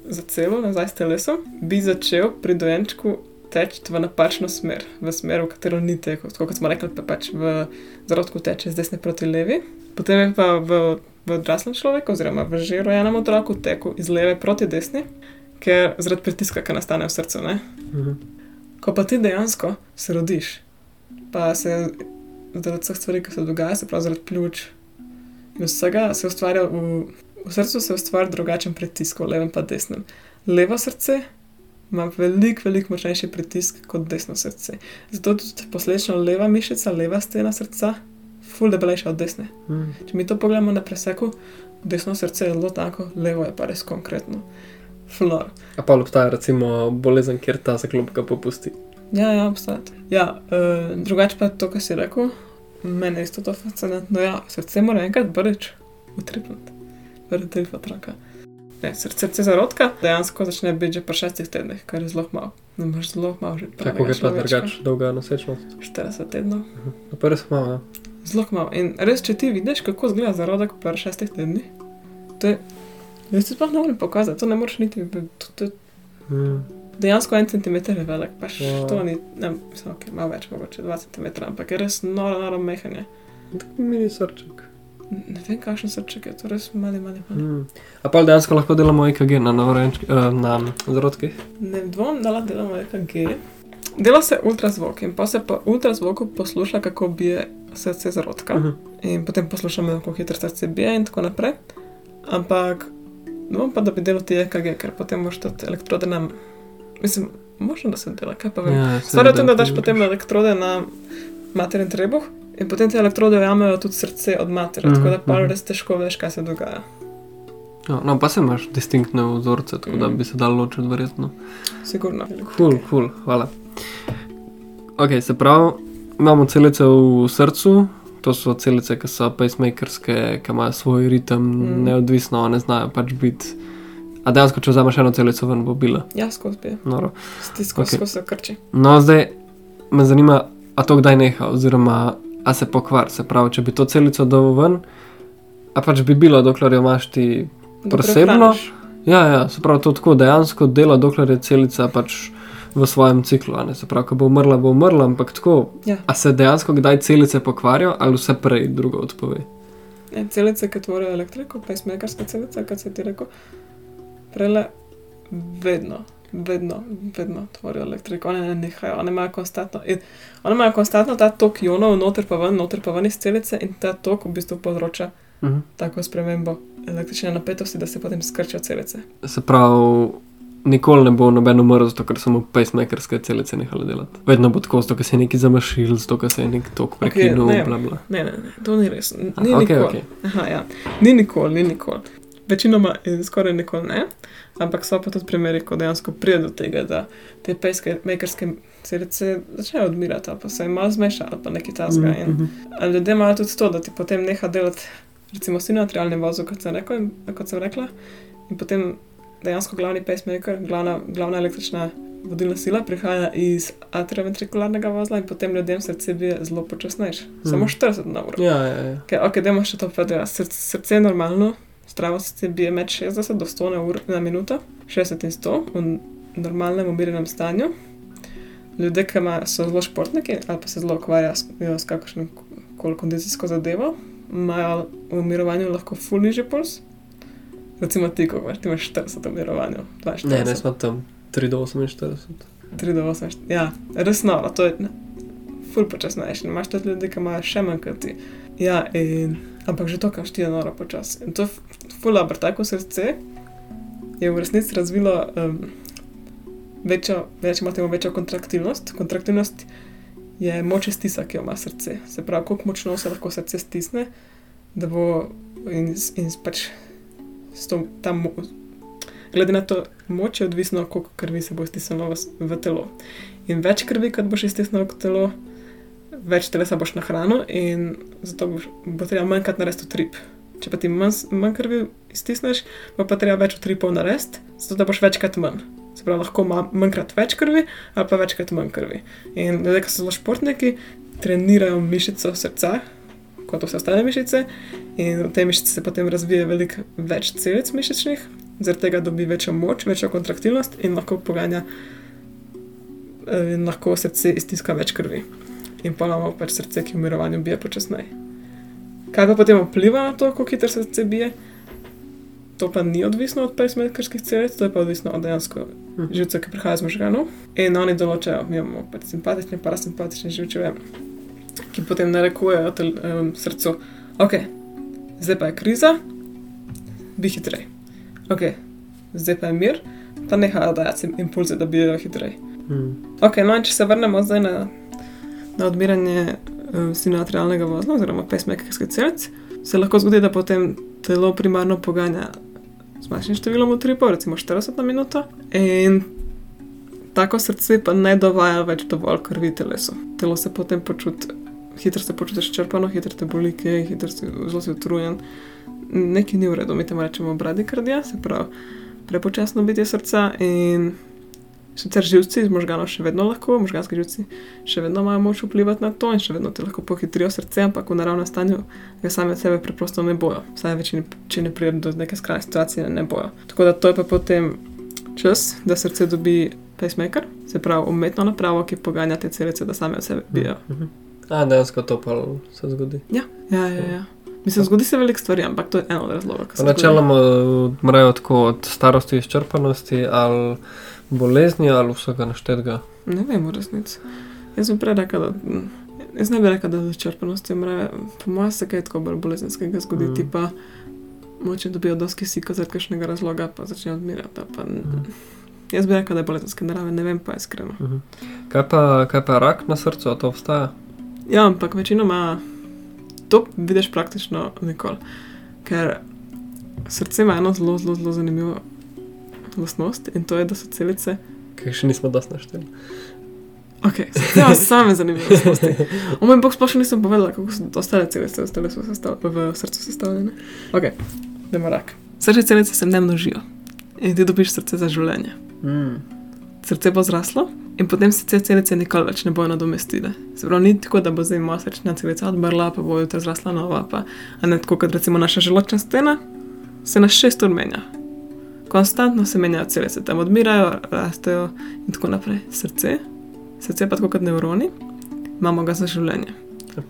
za celo nazaj s telesom, bi začel pri dojenčku teči v napačno smer, v smer, v katero ni tekel. Tako kot smo rekli, pa pač v zarodku teče z desne proti levi, potem je pa v, v odraslem človeku, oziroma v že rojenem otroku, tekel iz leve proti desni, ker zaradi pritiska, ki nastane v srcu. Ne? Mhm. Ko pa ti dejansko se rodiš, pa se zaradi vseh stvari, ki se dogajajo, se pravi zaradi pljuč in vsega, se ustvarja v, v srcu se ustvarja drugačen pritisk, v levem pa desnem. Levo srce ima veliko, veliko močnejši pritisk kot desno srce. Zato tudi posledično leva mišica, leva stena srca, ful debelejša od desne. Mhm. Če mi to pogledamo na preseku, desno srce je zelo tanko, levo je pa res konkretno. Flor. A pa obstaja recimo bolezen, kjer ta zaklopka popusti. Ja, ja, obstaja. Ja, uh, drugače pa to, kar si rekel, meni je isto to fascinantno. Ja, srce mora enkrat prvič utripniti, prvi tri otroka. Ne, srce, srce zarodka dejansko začne biti že po šestih tednih, kar je zelo malo. Ne moreš zelo malo že. Kako je pa drugače dolga nosečnost? 40 tednov. Na prvi smo malo, ja. Zelo malo. In res, če ti vidiš, kako izgleda zarodek po šestih tednih, to je. Jaz ti sploh ne morem pokazati, to ne moreš niti. To, to, Mhm. dejansko en centimeter je velik, pač Wow. to ni, ne, mislim, okay, malo več, mogoče 2 cm, ampak je res noro, noro mehanje. Tako mini srček. Ne vem, kakšen srček je, to res mali, mali, mali. Mhm. A pa dejansko lahko delamo EKG na, novorojenčki- eh, na zarodkih? Ne dvom, da lahko delamo EKG. Dela se ultrazvok in pa se po ultrazvoku posluša, kako bije srce zarodka. Mhm. In potem poslušamo, kako hitro srce bije in tako naprej. Ampak bom pa, da bi delal ti EKG, ker potem moraš tudi elektrode na. Mislim, možno da se dela, kaj pa vem. Ja, Stvar je tem, da daš potem elektrode na materin trebuh in potem te elektrode ujamejo tudi srce od matere, Mhm, tako da pa mhm. res težko veš, kaj se dogaja. Ja, no, pa se imaš distinktne vzorce, tako da Mhm. bi se dal ločiti verjetno. Sigurno. Kul, kul, hvala. Ok, se pravi, imamo celice v srcu, to so celice, ki so pacemakerske, ki imajo svoj ritem, Mm. mm. neodvisno, ne znajo pač biti. A dejansko, če vzameš eno celico ven, bo bila. Ja, skozi bije. Noro. Stisko, Ok. okay. skozi krči. No, zdaj me zanima, a to kdaj neha, oziroma a se pokvar. Se pravi, če bi to celico dal ven, a pač bi bilo, dokler jo imaš ti. Presebno? prehraniš. Ja, ja, se pravi, to tako dejansko dela, dokler je celica pač v svojem ciklu. Se pravi, ko bo umrla, bo umrla, ampak tako. Ja. A se dejansko kdaj celice pokvarijo ali vse prej drugo odpove? Ne, celice, ki tvorijo elektriko, pacemakerske celice, kot se ti rekel, prele vedno, vedno, vedno tvorijo elektriko. One ne nehajo, one imajo konstantno. In one imajo konstantno ta tok ionov, noter pa ven, noter pa ven iz celice in ta tok v bistvu povzroča Mhm. tako spremembo električne napetosti, da se potem skrčijo celice. Se pravi, nikoli ne bo noben umrl, zato ker so mu pacemakerske celice nehale delati. Vedno bo tako, zato ker se je neki zamašil, zato ker se je nek tok prekinil, ne. okay, bla bla. Ne, ne, ne, to ni res. Ni A, nikoli. okej, okej. Aha, ja. Ni nikoli, ni nikoli. Večinoma in skoraj nikoli ne, ampak so pa tudi primeri, ko dejansko pride do tega, da te pacemakerske celice začnejo odmirati, pa se jim malo zmeša, ali pa nekaj tasga. In Mhm. ali ljudje imajo tudi to, da ti potem neha delati, recimo, sinoatrialni vozu, kot sem, rekel, kot sem rekla, in potem dejansko glavni pacemaker, glavna, glavna električna vodilna sila prihaja iz atrioventrikularnega vozla in potem ljudem srce bije zelo počasnejše. Samo Mm. 40 na uro. Ja, ja, ja. Okay, ok, dajmo še to povedati. Srce, srce je normalno, zdravo srce bije med 60 do 100 na, uro, na minuto, 60 in 100 v normalnem umirjenem stanju. Ljudje, ki ima, so zelo športniki ali pa se zelo ukvarjajo s, s kakšno koli kondicijsko zadevo, imajo v umirovanju lahko full nižji puls. Recimo ti, ko imaš, ti imaš 40 v umirovanju, 42. Ne, ne smo tam 3 do 48. 3 do 8. Ja, res noro, to je ne, ful počasnejše. Imaš tudi ljudi, ki imajo še manj kot ti. Ja, in, ampak že to, kar ti je noro počasi. In to je f- ful dobro, tako srce je v resnici razvilo um, večjo, rečemo temu, večjo kontraktilnost. Kontraktilnost je moč stisa, ki jo ima srce. Se pravi, koliko močno se lahko srce stisne, da bo in, in pač s to, ta mo- glede na to moč je odvisno, koliko krvi se bo stisnilo v, v telo. In več krvi, kot boš iztisnil v telo, več telesa boš nahranil in zato boš, bo treba manjkrat narediti utrip. Če pa ti manj, krvi iztisneš, bo pa treba več utripov narediti, zato da boš večkrat manj. Se pravi, lahko ima manjkrat več krvi ali pa večkrat manj krvi. In ljudje, ki so zelo športniki, trenirajo mišico srca, kot vse ostale mišice, in v tej mišici se potem razvije veliko več celic mišičnih, zaradi tega dobi večjo moč, večjo kontraktilnost in lahko poganja, eh, in lahko srce iztiska več krvi. In pa imamo pač srce, ki v mirovanju bije počasneje. Kaj pa potem vpliva na to, kako hitro srce bije? To pa ni odvisno od pacemakerskih celic, to je pa odvisno od dejansko Mhm. živcev, ki prihajajo iz možganov. In oni določajo, mi imamo pač simpatične parasimpatične živčeve, ki potem narekujejo tel, um, srcu, ok, zdaj pa je kriza, bi hitrej. Ok, zdaj pa je mir, pa nehajo dajati impulze, da bijejo hitrej. Mm. Ok, no in če se vrnemo zdaj na, na odmiranje uh, sinoatrialnega vozla oziroma pacemakerske celice, se lahko zgodi, da potem telo primarno poganja z manjšim številom utripov, recimo 40 na minuto, in tako srce pa ne dovaja več dovolj krvi telesu. Telo se potem počuti, hitro se počutiš črpano, hitro te boli, kaj, hitro si zelo si utrujen. Nekaj ni v redu, mi temu rečemo bradikardija, se pravi prepočasno bitje srca in Sicer živci iz možganov še vedno lahko, možganski živci še vedno imajo moč vplivati na to in še vedno ti lahko pohitrijo srce, ampak v naravnem stanju ga sami od sebe preprosto ne bojo. Vsaj večini, če ne pride do neke skrajne situacije, ne bojo. Tako da to je pa potem čas, da srce dobi pacemaker, se pravi umetno napravo, ki poganja te celice, da same od sebe bijo. Mhm. A, dejansko to pa se zgodi. Ja, ja, ja. ja. Mislim, zgodi se veliko stvari, ampak to je eno od razlogov. Načeloma umrejo tako od starosti, izčrpanosti ali bolezni ali vsega naštetega. Ne vem, v resnici. Jaz bi prej rekel, da. mm, Jaz ne bi rekel, da z črpanosti umre. Po mojem se kaj tako bolj bolezenskega zgodi, Mm. mm. ti pa moče dobijo dosti kisika zaradi kakšnega razloga, pa začnejo odmirati. Pa, mm. Jaz bi rekel, da je bolezenske narave, ne vem pa iskreno. Mhm. Kaj pa, kaj pa rak na srcu, to obstaja? Ja, ampak večinoma to vidiš praktično nikoli. Ker srce ima eno zelo, zelo, zelo zanimivo lastnost in to je, da so celice. Kaj še nismo dosti našteli. Ok, ima same zanimive lastnosti. O moj bog, sploh še nisem povedala, kako so ostale celice telesu sestav v srcu sestavljene. Ok, idemo rak. Srce celice se ne množijo in ti dobiš srce za življenje. Mm. Srce bo zraslo in potem se te celice nikoli več ne bojo nadomestile. Se pravi, ni tako, da bo zdaj moja srčna celica odmrla, pa bo jutri zrasla nova, pa a ne tako kot recimo naša želočna stena, se na šest ur menja. Konstantno se menjajo celice, tam odmirajo, rastejo in tako naprej. Srce, srce pa tako kot nevroni, imamo ga za življenje.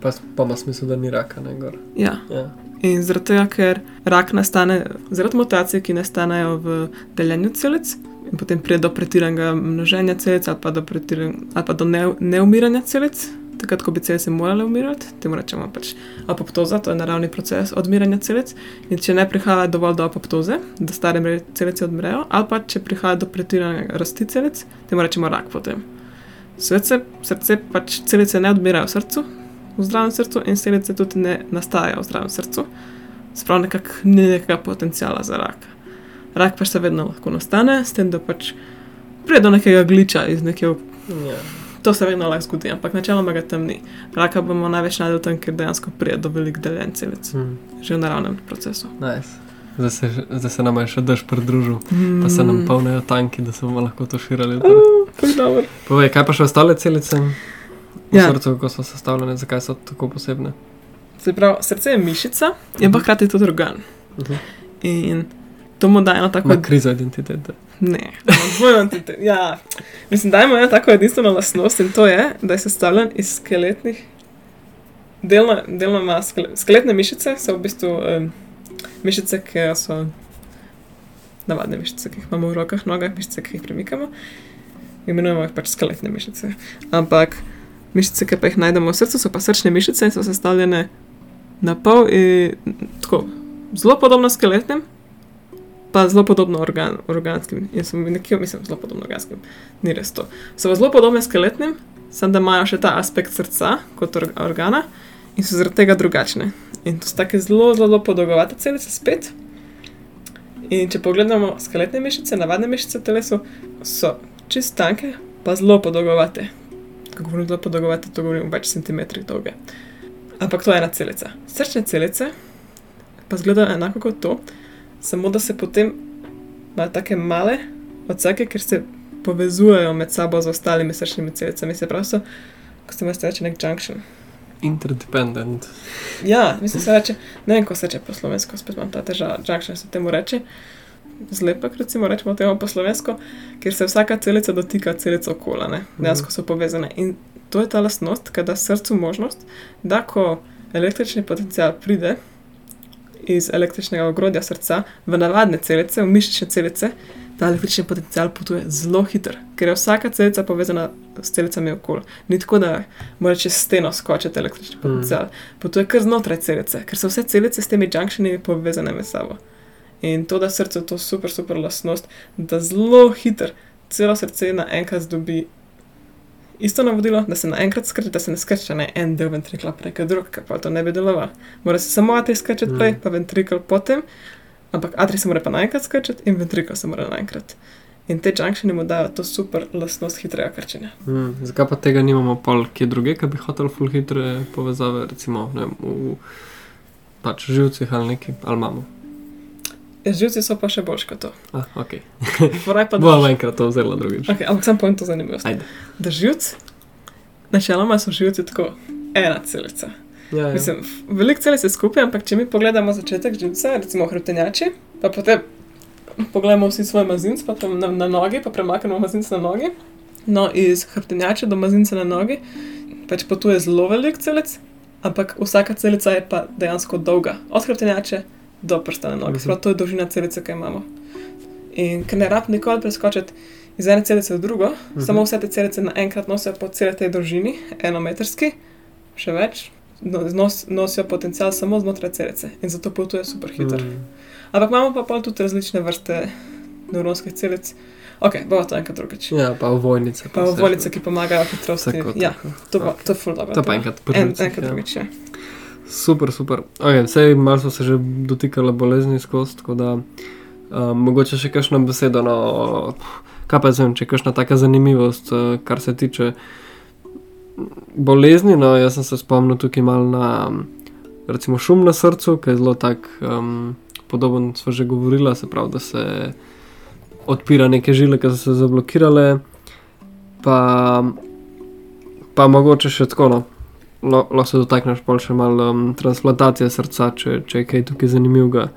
Pa, pa ima smisel, da ni raka, ne gor. Ja. Ja. In zaradi tega, ker rak nastane zaradi mutacij, ki nastanejo v deljenju celic, in potem pride do pretiranega množenja celic ali pa do, pretiran, ali pa do ne, neumiranja celic, takrat, ko bi celice morale umirati, temu rečemo pač apoptoza, to je naravni proces odmiranja celic. In če ne prihaja dovolj do apoptoze, da stare celice odmrejo, ali pa če prihaja do pretiranega rasti celic, temu rečemo rak potem. Srce, srce pač celice ne odmirajo v srcu, v zdravem srcu in celice tudi ne nastajajo v zdravem srcu. Sprav nekako ni nekega potencijala za rak. Rak pa še vedno lahko nastane, s tem, da pač pride do nekega gliča iz nekega. Ja. To se vedno lahko zgodi, ampak načeloma ga tam ni. Raka bomo največ najdel tam, ker dejansko pride do velik deljen celic, Mm. že v naravnem procesu. Nice. Zdaj se, zdaj se nam je še dež pridružil, pa se nam polnijo tanki, da se bomo lahko to širili. Uh. Povej, kaj pa še ostale celice? V Ja. srcu, kako so sestavljene, zakaj so tako posebne? Se pravi, srce je mišica, je pa hkrati tudi organ. Mhm. In to mu daje eno tako Ima krizo identitete. Ne, dvojno entite- ja. Mislim, da ima eno tako edinstveno lastnost in to je, da je sestavljen iz skeletnih, delno, delno ima skele, skeletne mišice, so v bistvu um, mišice, ki so navadne mišice, ki jih imamo v rokah, nogah, mišice, ki jih premikamo. Imenujemo jih pač skeletne mišice. Ampak mišice, ki pa jih najdemo v srcu, so pa srčne mišice in so sestavljene na pol in tako zelo podobno skeletnim, pa zelo podobno organ, organskim. Jaz sem nekje, mislim, zelo podobno organskim, ni res to. So pa zelo podobne skeletnim, samo da imajo še ta aspekt srca kot or organa in so zaradi tega drugačne. In to so tako zelo, zelo podolgovate celice spet. In če pogledamo skeletne mišice, navadne mišice v telesu, so čist tanke, pa zelo podolgovate. Ko govorim zelo podolgovate, to govorim več centimetrih dolge. Ampak to je ena celica. Srčne celice pa izgledajo enako kot to, samo da se potem imajo tako male odseke, ker se povezujejo med sabo z ostalimi srčnimi celicami. Se pravi, so, ko se imaš reče, nek junction. Interdependent. Ja, mislim, se reče, ne vem, ko se reče po slovensko, spet imam ta težava, junction se temu reče. Zlepek, recimo, rečemo temu po slovensko, ker se vsaka celica dotika celice okola, ne? dejansko so povezane. In to je ta lastnost, ki da srcu možnost, da ko električni potencial pride iz električnega ogrodja srca v navadne celice, v mišične celice, ta električni potencial potuje zelo hitro, ker je vsaka celica povezana s celicami okoli. Ni tako, da mora čez steno skočiti električni potencial. Mm. Potuje kar znotraj celice, ker so vse celice s temi junctioni povezane med sabo. In to, da srce to super, super lastnost, da zelo hitro celo srce naenkrat dobi isto navodilo, da se naenkrat skrči, da se ne skrči ne en del ventrikla prej, kot drug, ker pa to ne bi deloval. Mora se samo atrij skrčiti prej, Mm. pa ventrikl potem, ampak atrij se mora pa naenkrat skrčiti in ventrikl se mora naenkrat. In te junctioni mu dajo to super lastnost hitrega krčenja. Hmm, zakaj pa tega nimamo pol kje druge, ki bi hotel full hitre povezave, recimo vem, v pač živcih ali neki, ali imamo. Živci so pa še boljši kot to. Ah, ok. Foraj pa Bomo enkrat to vzela drugič. Okay, ampak sem povem to zanimivost. Ajde. Da živci, načeloma so živci tako ena celica. Ja, ja. Mislim, veliko celic je skupaj, ampak če mi pogledamo začetek živca, recimo hrbtenjači, pa potem pogledamo vsi svoj mazinc, pa tam na, na nogi, pa premaknemo mazinc na nogi. No, iz hrbtenjače do mazinca na nogi pač potuje zelo veliko celic, ampak vsaka celica je pa dejansko dolga, od hrbtenjače do prsta na nogi. Mhm. Sprav, to je dolžina celice, ki jo imamo. In ker ne rab nikoli preskočiti iz ene celice v drugo, Mhm. samo vse te celice naenkrat nosijo po celi tej dolžini, enometrski, še več, no, nos, nosijo potencial samo znotraj celice in zato potuje super hitro. Mm. Ampak imamo pa pol tudi različne vrste nevronskih celic. Ok, bomo to enkrat drugič. Ja, pa ovojnice. Pa vse. volice, ki pomagajo hitrosti. Tako, Ja, tako. to, pa, Ok. to je ful dobro. To pa enkrat po En, enkrat ja. drugič, ja. Super, super. Okay, Vse malo smo se že dotikali bolezni skozi, tako da um, mogoče še kakšno besedo. No, kaj pa zvem, če je kakšna taka zanimivost, uh, kar se tiče bolezni. No, jaz sem se spomnil tukaj mal na recimo šum na srcu, ki je zelo tak um, podoben, smo že govorili, se pravi, da se odpira neke žile, ki so se zablokirale. Pa, pa mogoče še tako. No. Lo- lahko se dotakneš pol še malo um, transplantacije srca, če, če je kaj tukaj zanimivega.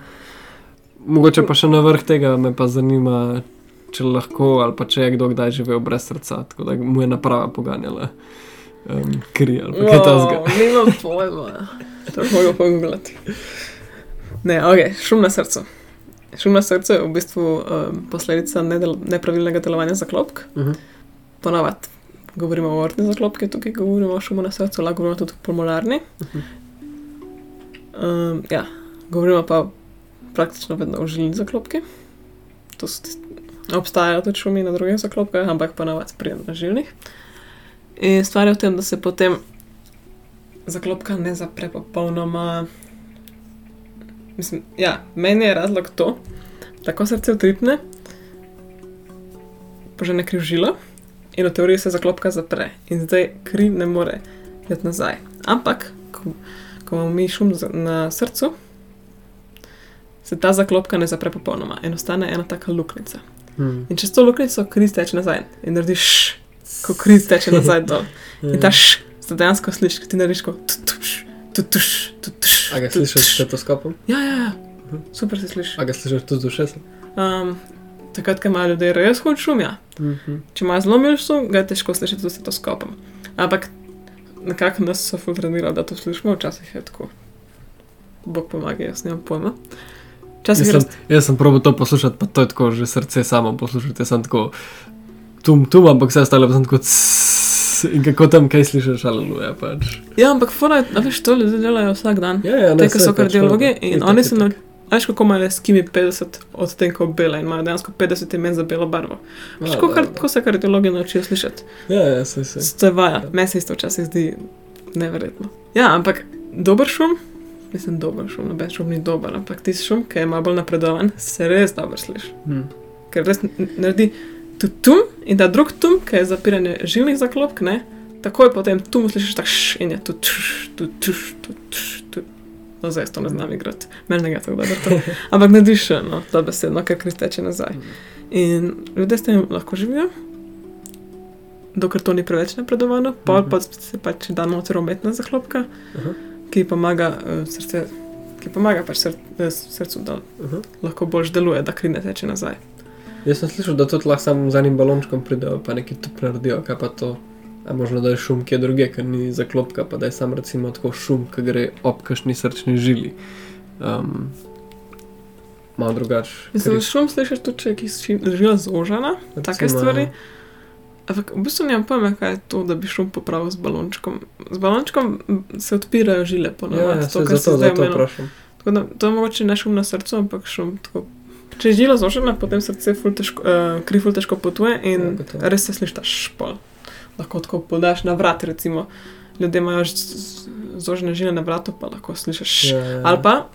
Mogoče pa še na vrh tega me pa zanima, če lahko ali pa če je kdo kdaj živel brez srca, tako da mu je naprava poganjala um, kri ali pa kaj tasga. Nimam pojma. To mogo pogooglati. Ne, ok, šum na srcu. Šum na srcu je v bistvu um, posledica nepravilnega delovanja zaklopk. Uh -huh. Ponavadi govorimo o ortni zaklopki, tukaj govorimo o šumu na srcu, lahko govorimo tudi o pulmonarni. Mhm. Um, ja, govorimo pa praktično vedno o žilni zaklopki. Obstajajo tudi šumi na drugih zaklopkah, ampak ponavadi pridem na žilnih. In stvar je v tem, da se potem zaklopka ne zapre popolnoma. Mislim, ja, meni je razlog to, da ko srce utripne, požene kri v žilo in v teoriji se zaklopka zapre in zdaj kri ne more iti nazaj. Ampak, ko, ko imamo mi šum na srcu, se ta zaklopka ne zapre popolnoma in ostane ena taka luknjica. Hmm. In čez to luknjico kri steče nazaj in naredi š, ko kriz teče nazaj dol. In ta š, se dejansko slišiš, ti narediš kot tutuš, tutuš, tutuš. A ga slišiš s stetoskopom? Ja, ja, ja. Mhm. Super se slišiš. A ga slišiš tudi z ušesom? Um, takrat, ko imajo ljudje res hud šum, ja. Mhm. Če imaš zelo mil šum, ga je težko slišati z stetoskopom. Ampak nekako nas so filtrirali, da to slišimo, včasih je tako. Bog pomaga, jaz nimam pojma. Včasih Jaz sem, jaz sem probil to poslušati, pa to je tako že srce samo poslušati. Jaz sem tako tum, tum, ampak vse ostalo pa sem tako css, in kako tam kaj slišiš, aleluja pač. Ja, ampak fora, veš, to ljudje delajo vsak dan. Ja, ja, Te, ki so pač, kardiologi in itak, oni so, itak. Veš, kako imajo s kimi 50 odtenkov bele in imajo dejansko 50 imen za belo barvo. A, Veš, kako kar- se kardiologi naučijo slišati? Ja, ja, saj, saj. To je vaja, Ja. meni se isto včasih zdi neverjetno. Ja, ampak dober šum, mislim, dober šum, noben šum ni dober, ampak tisti šum, ki je malo bolj napredovan, se res dobro sliši. Hm. Ker res naredi tu tum in ta drug tum, ki je zapiranje žilnih zaklopk, ne, takoj potem tum slišiš tak š in je tu tuš, tu tuš, tu tuš, tu. No, zdaj to ne znam igrati, meni ne gre tako dobro to. Ampak ne diše, no, da besedno, ker kriz teče nazaj. In ljudje s tem lahko živijo, dokler to ni preveč napredovano, pol Mhm. pa se pač da noter umetna zaklopka, Aha. ki pomaga uh, srce, ki pomaga pač sr eh, srcu, da Aha. lahko boljš deluje, da kri ne teče nazaj. Jaz sem slišal, da tudi lahko samo z enim balončkom pridejo, pa neki tup naredijo, kaj pa to. A možno da je šum, ki je druge, ker ni zaklopka, pa da je sam recimo tako šum, ki gre ob kašni srčni žili. Um, malo drugače. Mislim, šum slišiš tudi, če je žila zožana, take stvari. Ampak v bistvu nimam pojma, kaj je to, da bi šum popravil z balončkom. Z balončkom se odpirajo žile Ja, ponovadi. ja, to, to, kar se zdaj vprašam. Tako da to je mogoče ne šum na srcu, ampak šum tako. Če je žila zožena, potem srce ful težko, uh, kri ful težko potuje in Ja, ja, res se sliši ta špol. Lahko tako podaš na vrat, recimo. Ljudje imajo zožene žile na vratu, pa lahko slišiš. Ja, ja. Ali pa,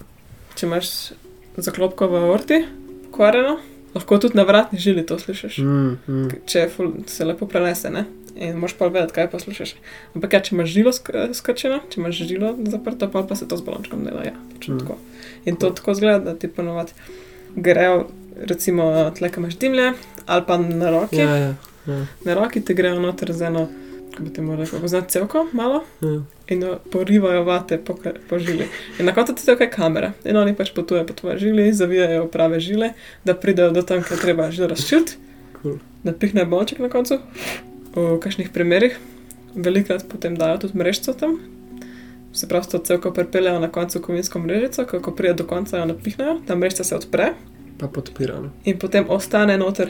če imaš zaklopko v orti, kvarjeno, lahko tudi na vratni žili to slišiš. Mm, mm. Če ful, se lepo prenese, ne? In moš pa vedeti, kaj poslušaš. Ampak ja, če imaš žilo sk- skrčeno, če imaš žilo zaprto, pol pa se to z balončkom dela. Ja, Mm. tako. In to tako zgleda, da ti ponovadi grejo, recimo, tle, ko imaš dimlje, ali pa na roki. Ja, ja, ja, Na roki ti grejo noter z eno, kako bi ti mu rekel, poznati celko, malo. ja. In jo porivajo vate po, po žili. In na koncu ti je kaj kamera. In oni pač potujejo po tvoje žili, zavijajo prave žile, da pridejo do tam, kjer treba žilo razširiti, Cool. da pihne bolček na koncu. V kakšnih primerih, velikrat potem dajo tudi mrežico tam. Se pravi, to celko pripeljejo na koncu kovinsko mrežico, ko ko pride do konca, jo napihnejo, ta mrežica se odpre Pa podpiram. in potem ostane noter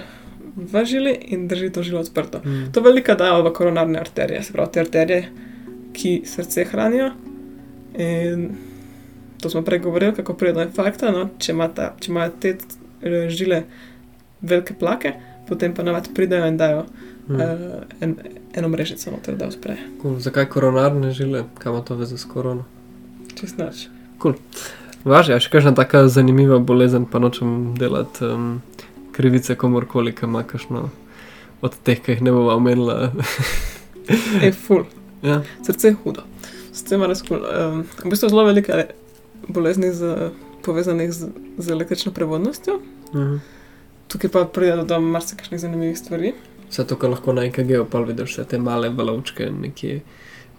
v žili in drži to žilo odprto. Mm. To velika dajo v koronarne arterije, se pravi, te arterije, ki srce hranijo. In to smo prej govorili, kako pride do infarkta. No? Če, ima ta, če imajo te eh, žile velike plake, potem pa navad pridejo in dajo Mm. uh, en, eno mrežico noter, da odpre. Cool. Zakaj koronarne žile, kam ima to veze s korono? Čist noč. Važi, a še kakšna taka zanimiva bolezen, pa nočem delati um, krivice komorkoli, ki ima kakšno od teh, ki jih ne bova omenila. Je full. ja. Srce je hudo. Srce ima res kul. Um, v bistvu zelo velike bolezni z, povezanih z, z električno prevodnostjo. Mhm. Tukaj pa pride do marsikšnih zanimivih stvari. Vse to, kar lahko na EKG-u pa vidiš, vse te male valovčke nekje,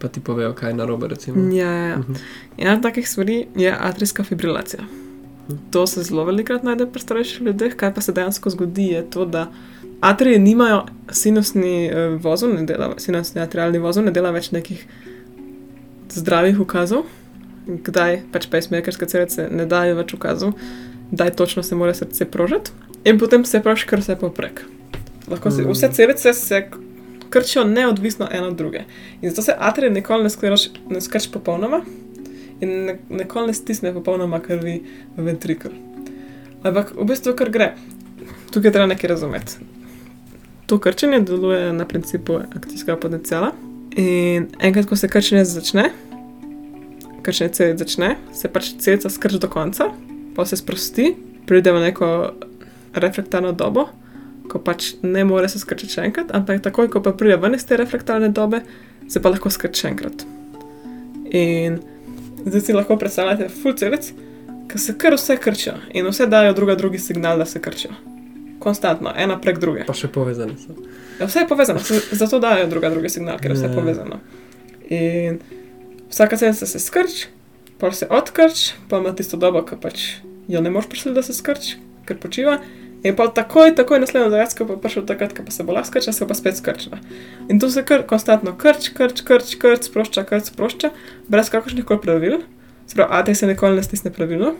pa ti povejo, kaj je narobe, recimo. Ja, ja, ja. Mhm. Ena od takih stvari je atrijska fibrilacija. To se zelo velikokrat najde pri starejših ljudeh. Kaj pa se dejansko zgodi, je to, da atrije nimajo sinusni uh, vozov, ne dela, sinusni atrialni vozov, ne dela več nekih zdravih ukazov. Kdaj pač pacemakerske celice ne dajo več ukazov, kdaj točno se mora srce prožiti, in potem se proži kar vse poprek. Lahko se Mm. vse celice se krčijo neodvisno ena od druge. In zato se atrije nikoli ne, skleroš, ne skrči popolnoma in ne, nikoli ne stisne popolnoma krvi v ventrikl. Ampak v bistvu kar gre. Tukaj treba nekaj razumeti. To krčenje deluje na principu akcijskega potencijala. In enkrat, ko se krčenje začne, krčenje celic začne, se pač celica skrči do konca, pa se sprosti, pride v neko reflektarno dobo, ko pač ne more se skrčiti še enkrat, ampak takoj, ko pa pride ven iz te reflektarne dobe, se pa lahko skrči še enkrat. In zdaj si lahko predstavljate full celic, ki se kar vse krčijo in vse dajo druga drugi signal, da se krčijo. konstantno, ena prek druge. Pa še povezani so. Ja, vse je povezano, zato dajo druga drugi signal, ker je vse Ja. povezano. In vsaka celica se skrč, pa se odkrč, pa ima tisto dobo, ki pač jo ne moreš prisiliti, da se skrč, ker počiva. In pa takoj, takoj naslednjo zajacko pa prišel takrat, ko pa se bo lahko skrčila, se pa spet skrčila. In tu se kar konstantno krč, krč, krč, krč, sprošča, krč, sprošča, brez kakršnih koli pravil. Se pravi, atrij se nikoli ne stisne pravilno.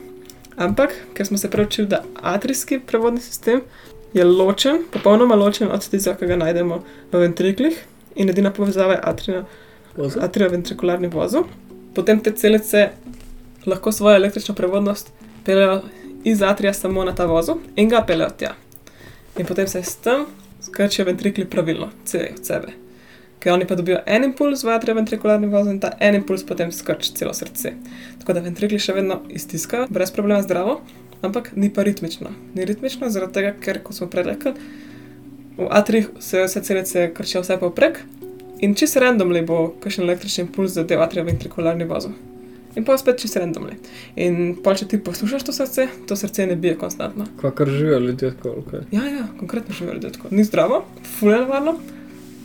Ampak, ker smo se preučili, da atrijski prevodni sistem je ločen, popolnoma ločen od tistega, ki ga najdemo v ventriklih in edina povezava je atrija, atrioventrikularni vozu. Potem te celice lahko svojo električno prevodnost peljejo iz atrija samo na ta vozu in ga peljejo tja. In potem se s tem skrčijo ventrikli pravilno, celi od sebe. Ker oni pa dobijo en impuls v atrioventrikularni vozu in ta en impuls potem skrči celo srce. Tako da ventrikli še vedno iztiskajo, brez problema zdravo, ampak ni pa ritmično. Ni ritmično zaradi tega, ker, kot smo prej rekli, v atrijih se vse celice krčijo vse povprek in čisto randomly bo kakšen električni impuls zadev atrioventrikularni vozu. In pa spet čisto randomly. In pa če ti poslušaš to srce, to srce ne bije konstantno. Kakor živijo ljudje tako, okay. Ja, ja, konkretno živijo ljudje tako. Ni zdravo, fulje nevarno,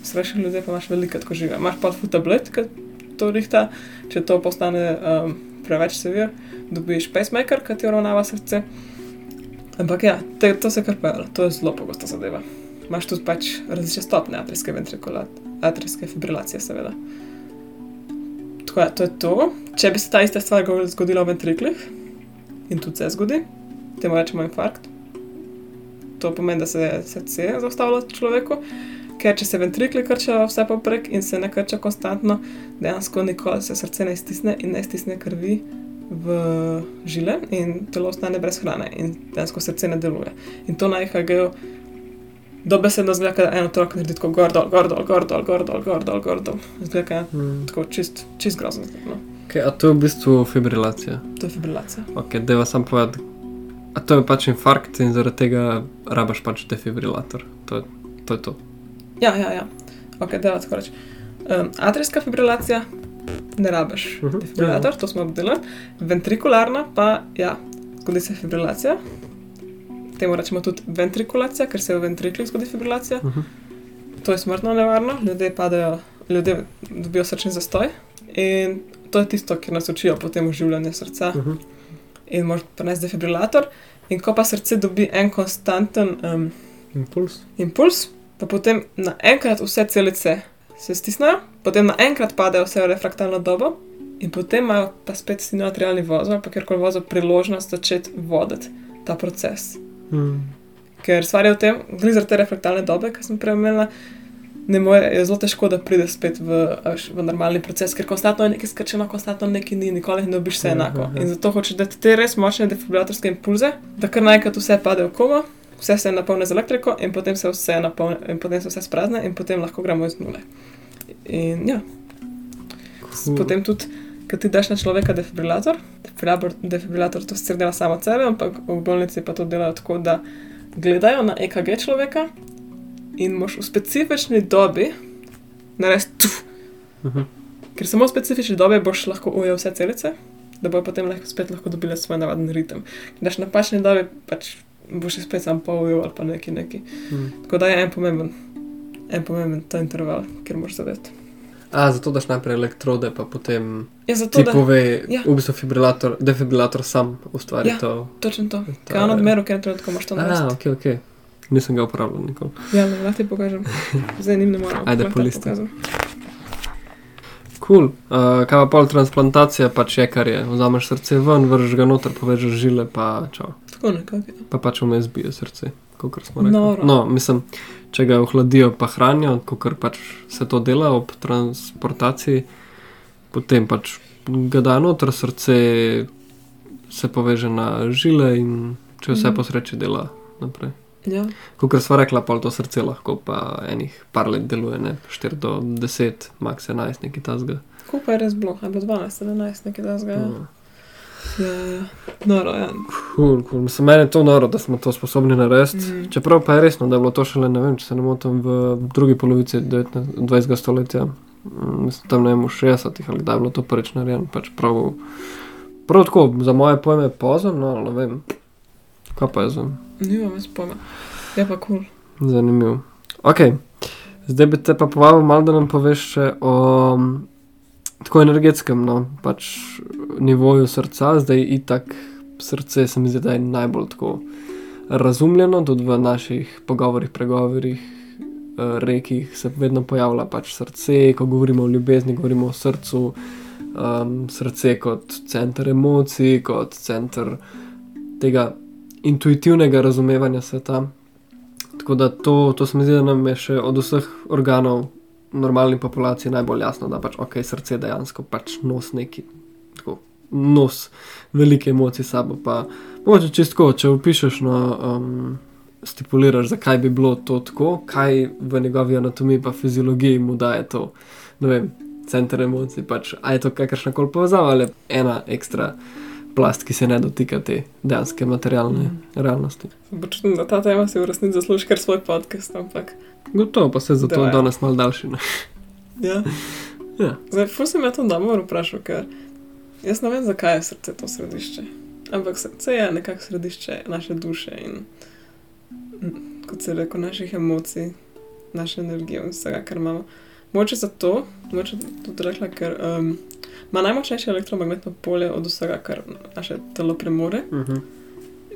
srečni ljudje pa imaš veliko tako živijo. Imaš pa ful tablet, ki to rihta, če to postane um, preveč sevir, dobiš pacemaker, ki ti uravnava srce. Ampak ja, te, to se kar pojavlja, to je zelo pogosta zadeva. Imaš tudi pač različne stopne atrijske ventrikulacije, atrijske fibrilacije, seveda. Tako da, to je to. Če bi se ta ista stvar go- zgodila v ventriklih, in tudi se zgodi, temu rečemo infarkt, to pomeni, da se srce zaustavlja človeku, ker če se ventrikli krčijo vse poprek in se ne krčijo konstantno, dejansko nikoli se srce ne iztisne in ne iztisne krvi v žile in telo ostane brez hrane in dejansko srce ne deluje. In to na EKG-ju dobesedno zgleda, da en otrok naredi tako gor dol, gor dol, gor dol, gor dol, gor dol, gor dol. Zgleda, da je Mm. tako čist, čist grozno. No. Okay, a to je v bistvu fibrilacija. To je fibrilacija. Ok, deva sam povedati. A to je pač infarkt in zaradi tega rabaš pač defibrilator. To, je- to je to. Ja, ja, ja. Ok, da tako reči. Um, atrijska fibrilacija, ne rabiš Mhm, defibrilator, to smo obdelali. Ventrikularna pa, ja, zgodi se fibrilacija. Temu rečemo tudi ventrikulacija, ker se v ventriklih zgodi fibrilacija. Mhm. To je smrtno nevarno, ljudje padajo, ljudje dobijo srčni zastoj. In to je tisto, kar nas učijo potem oživljanje srca. Mhm. In moraš prenesti defibrilator. In ko pa srce dobi en konstanten um, Impuls. impuls, pa potem naenkrat vse celice se stisnejo, potem naenkrat padejo vse v refraktalno dobo, in potem imajo pa spet sinoatrialni voz, ali pa kjerkoli vozo priložnost začeti voditi ta proces. Mm. Ker stvar je v tem, glede zaradi te refraktalne dobe, ki sem prej omenila, ne more, je zelo težko, da prideš spet v, v normalni proces, ker konstantno je nekaj skrčeno, konstantno nekaj ni, nikoli ne dobiš vse enako. ja. In zato hočeš dati te res močne defibrilatorske impulze, da kar naenkrat vse pade v komo, vse se napolni z elektriko in potem se vse napolni, in potem se vse sprazne in potem lahko gremo iz nule. In ja, Cool. potem tudi, ko ti daš na človeka defibrilator, defibrilator, defibrilator to sicer dela samo sebe, ampak v bolnici pa to delajo tako, da gledajo na EKG človeka in moš v specifični dobi narediti tuf, Mhm. ker samo v specifični dobi boš lahko ujel vse celice, da bojo potem lahko spet lahko dobile svoj navaden ritem. Če daš na napačni dobi, pač boš jih spet sam povil ali pa neki neki. Mm. Tako da je en pomemben, en pomemben ta interval, kjer moraš zadeti. A, zato daš najprej elektrode, pa potem Ja, zato ti da, pove, Ja. v bistvu fibrilator, defibrilator sam ustvari Ja. to. točno to. To Kaj on je- odmeru, ker moraš to A, narediti. ok, ok. Nisem ga uporabljal nikoli. Ja, ne, lahko ti pokažem. Zdaj njim ne morem. Ajde, lahko po ti listu. pokažem. Cool. Uh, kaj pa pol transplantacija, pač je kar je. Vzameš srce ven, vržeš ga noter, povežeš žile, pa čau. Tako nekako. ja. Pa pač vmes bije srce, kot smo rekli. Noro. No, mislim, če ga ohladijo, pa hranijo, kot pač se to dela ob transportaciji, potem pač ga da noter, srce se poveže na žile in če vse Mhm. po sreči dela naprej. Ja. Kot smo rekla, pol to srce lahko pa enih par let deluje, ne 4 do 10, max 11, nekaj tasga. Skupaj je res bilo, bilo 12, 11, nekaj tasga. Ja, No. Ja, ja. Noro, ja. Cool, cool. Mislim, meni je to noro, da smo to sposobni narediti. Mm. Čeprav pa je resno, da je bilo to šele, ne vem, če se ne motim, v drugi polovici 19, 20. stoletja, Mm, mislim, tam ne vem, v 60-ih ali kdaj je bilo to prvič narejeno. Pač prav, prav tako, za moje pojme pozem, no, ne vem. Kaj pa jaz vem? Nimam več pojma. Je pa kul. Cool. Zanimivo. Ok, zdaj bi te pa povabil malo, da nam poveš še o m, tako energetskem no, pač, nivoju srca. Zdaj itak srce se mi zdi, da je najbolj tako razumljeno, tudi v naših pogovorih, pregovorih, eh, rekih se vedno pojavlja pač srce, ko govorimo o ljubezni, govorimo o srcu. Um, srce kot center emocij, kot center tega intuitivnega razumevanja sveta. Tako da to, to se mi zdi, da nam je še od vseh organov normalni populaciji najbolj jasno, da pač ok, srce dejansko pač nos neki, tako nos velike emocije sabo. Pa mogoče čistko, če opišeš, no, um, stipuliraš, zakaj bi bilo to tako, kaj v njegovi anatomiji pa fiziologiji mu daje to, ne vem, center emocij, pač a je to kakršna koli povezava ali ena ekstra plast, ki se ne dotika te dejanske materialne mm. realnosti. Počutim, da ta tema si v resnici zasluži kar svoj podcast, ampak. Gotovo pa se zato Da, ja. danes malo daljši. Ja. Ja. Zdaj, ful sem jaz to dobro vprašal, ker jaz ne vem, zakaj je srce to središče. Ampak srce je nekako središče naše duše in, kot se reko, naših emocij, naše energije in vsega, kar imamo. Moče zato, moče tudi rekla, ker um, ima najmočnejše elektromagnetno polje od vsega, kar naše telo premore. Uh -huh.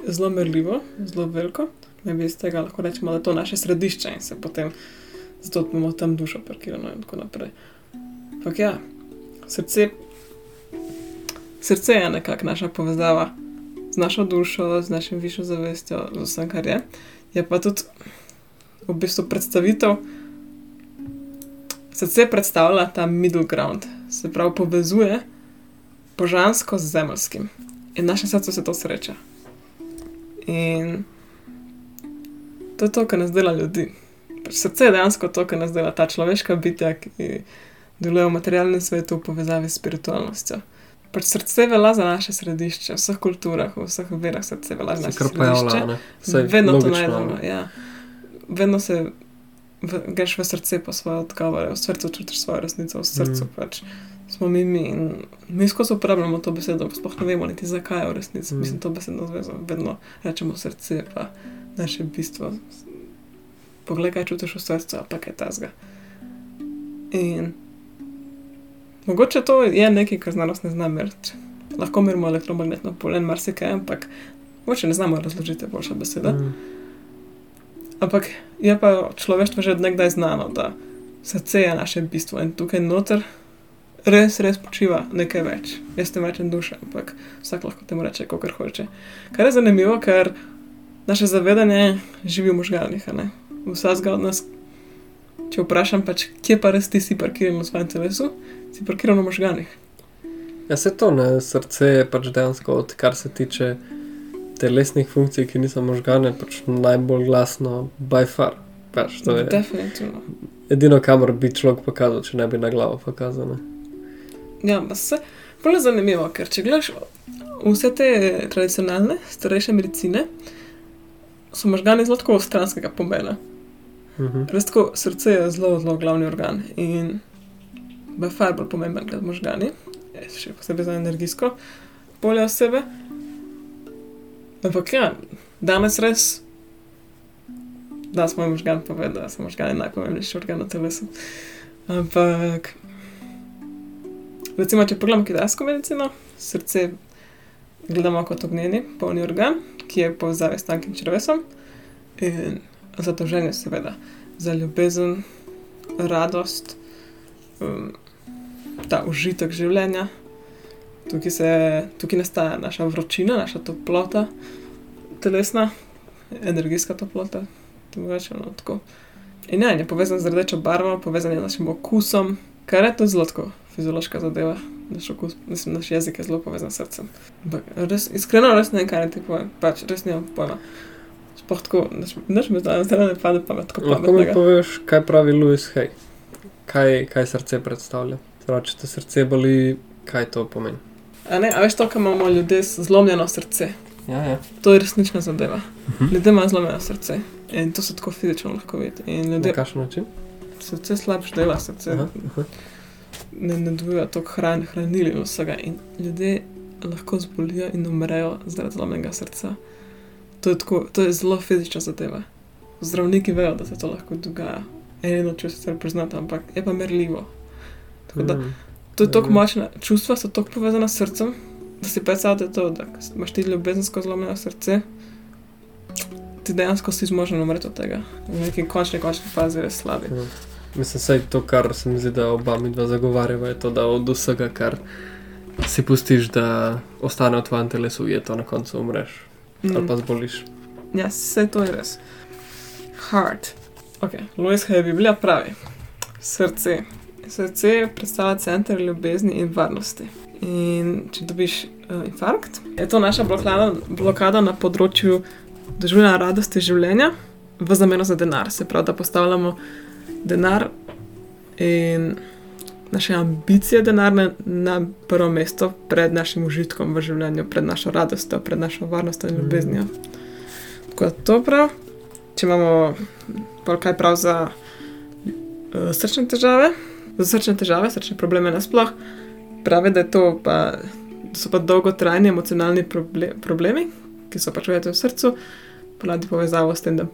zelo merljivo, zelo veliko. Ne bi iz tega lahko rečemo, da je to naše središče in se potem zato imamo tam dušo parkirano in tako naprej. Ampak ja, srce, srce je nekako naša povezava z našo dušo, z našim višjo zavestjo, z vsem, kar je. Je pa tudi v bistvu predstavitev. Srce predstavlja ta middle ground, se pravi povezuje božansko z zemeljskim. In naše srce se to sreča. In to je to, kar nas dela ljudi. Pač srce je dejansko to, kar nas dela ta človeška bitja, ki deluje v materialnem svetu v povezavi s spiritualnostjo. Pač srce velja za naše središče, v vseh kulturah, v vseh verah srce velja za naše kar središče. pojavlja, ne? Saj Vedno to logično, najdemo. ne. Ja. Vedno se v- greš v srce po svoje odgovore, v srcu čutiš svojo resnico, v srcu Mm. pač smo mi mi. In mi skozi uporabljamo to besedo, sploh ne vemo niti zakaj je v resnici. Mm. Mislim, to besedno zvezo vedno rečemo srce, pa naše bistvo. Poglej, kaj čutiš v srcu, pa kaj tazga. In mogoče to je nekaj, kar znanost ne zna meriti. Lahko merimo elektromagnetno polje in marsikaj, ampak mogoče ne znamo razložiti, je boljša beseda. Mm. Ampak je pa človeštvo že od nekdaj znano, da srce je naše bistvo in tukaj noter res, res počiva nekaj več. Jaz ne rečem duša, ampak vsak lahko temu reče, kar hoče. Kar je zanimivo, ker naše zavedanje živi v ne. Vsakega od nas, če vprašam, pač, kje pa res ti si parkiran v svojem telesu, si parkiran v možganih. Ja, se to ne, srce je pač dejansko, od kar se tiče telesnih funkcij, ki niso možgane, pač najbolj glasno, by far. Pač to je Definitivno. edino, kamor bi človek pokazal, če ne bi na glavo pokazal. Ne? Ja, pa se bolj je zanimivo, ker če gledaš vse te tradicionalne, starejše medicine, so možgani zelo tako stranskega pomena. Mhm. Res tako srce je zelo, zelo glavni organ in je far bolj pomemben kot možgani, je še posebej za energijsko polje osebe. Ampak ja, danes res, da smo jim možgan povedali, da so možgani najpomembnejši organ na telesu. Ampak, recimo, če pogledamo kitajsko medicino, srce gledamo kot ognjeni, polni organ, ki je v povezavi s tankim črvesom in zadolžen je seveda za ljubezen, radost, um, ta užitek življenja. Tukaj, se, tukaj nastaja naša vročina, naša toplota, telesna, energijska toplota. Drugače, no, tako. In ja, je povezan z rdečo barvo, povezan je z našim okusom, kar je to zelo tako fiziološka zadeva. Naš okus, mislim, naš jezik je zelo povezan s srcem. Ampak res, iskreno, res ne vem, kaj naj ti povem. Pač res nimam pojma. Sploh tako, noč mi zdaj zdaj ne pade pamet, tako Lahko mi poveš, kaj pravi Louis Hay? Kaj, kaj srce predstavlja? Prav, če te srce boli, kaj to pomeni? A ne, a veš to, kar imamo ljudje z zlomljeno srce. Ja, ja. To je resnična zadeva. Mhm. Ljudje imajo zlomljeno srce. In to se tako fizično lahko vidi. In Na ljudje, kakšen način? srce slabš dela, srce Aha, aha. Ne, ne dobiva toliko hran, hranil in vsega. In ljudje lahko zbolijo in umrejo zaradi zlomljenega srca. To je, tako, to je zelo fizična zadeva. zdravniki vejo, da se to lahko dogaja. Eno noč se priznati, ampak je pa merljivo. Tako da Mm. to je tako močno, čustva so tako povezana s srcem, da si predstavljate to, da imaš ti ljubezensko zlomljeno srce, ti dejansko si zmožen umreti od tega. V neki končni, končni fazi res slabi. Ja. Mislim, da je to, kar se mi zdi, da oba mi dva zagovarjava, je to, da od vsega, kar si pustiš, da ostane v tvojem telesu, je to na koncu umreš ali pa Mm. zboliš. Ja, vse to je res. Heart. Ok, Louis Hay Biblija pravi: Srce. Srce predstavlja center ljubezni in varnosti. In če dobiš uh, infarkt, je to naša blokada, blokada na področju doživljanja radosti življenja v zameno za denar. Se pravi, da postavljamo denar in naše ambicije denarne na prvo mesto pred našim užitkom v življenju, pred našo radostjo, pred našo varnostjo in Mhm. ljubeznijo. Tako da to prav, če imamo kaj prav za uh, srčne težave, za srčne težave, srčne probleme nasploh, pravi, da, to pa, da so pa dolgotrajni emocionalni proble problemi, ki so pač v srcu, poladi povezavo s tem, da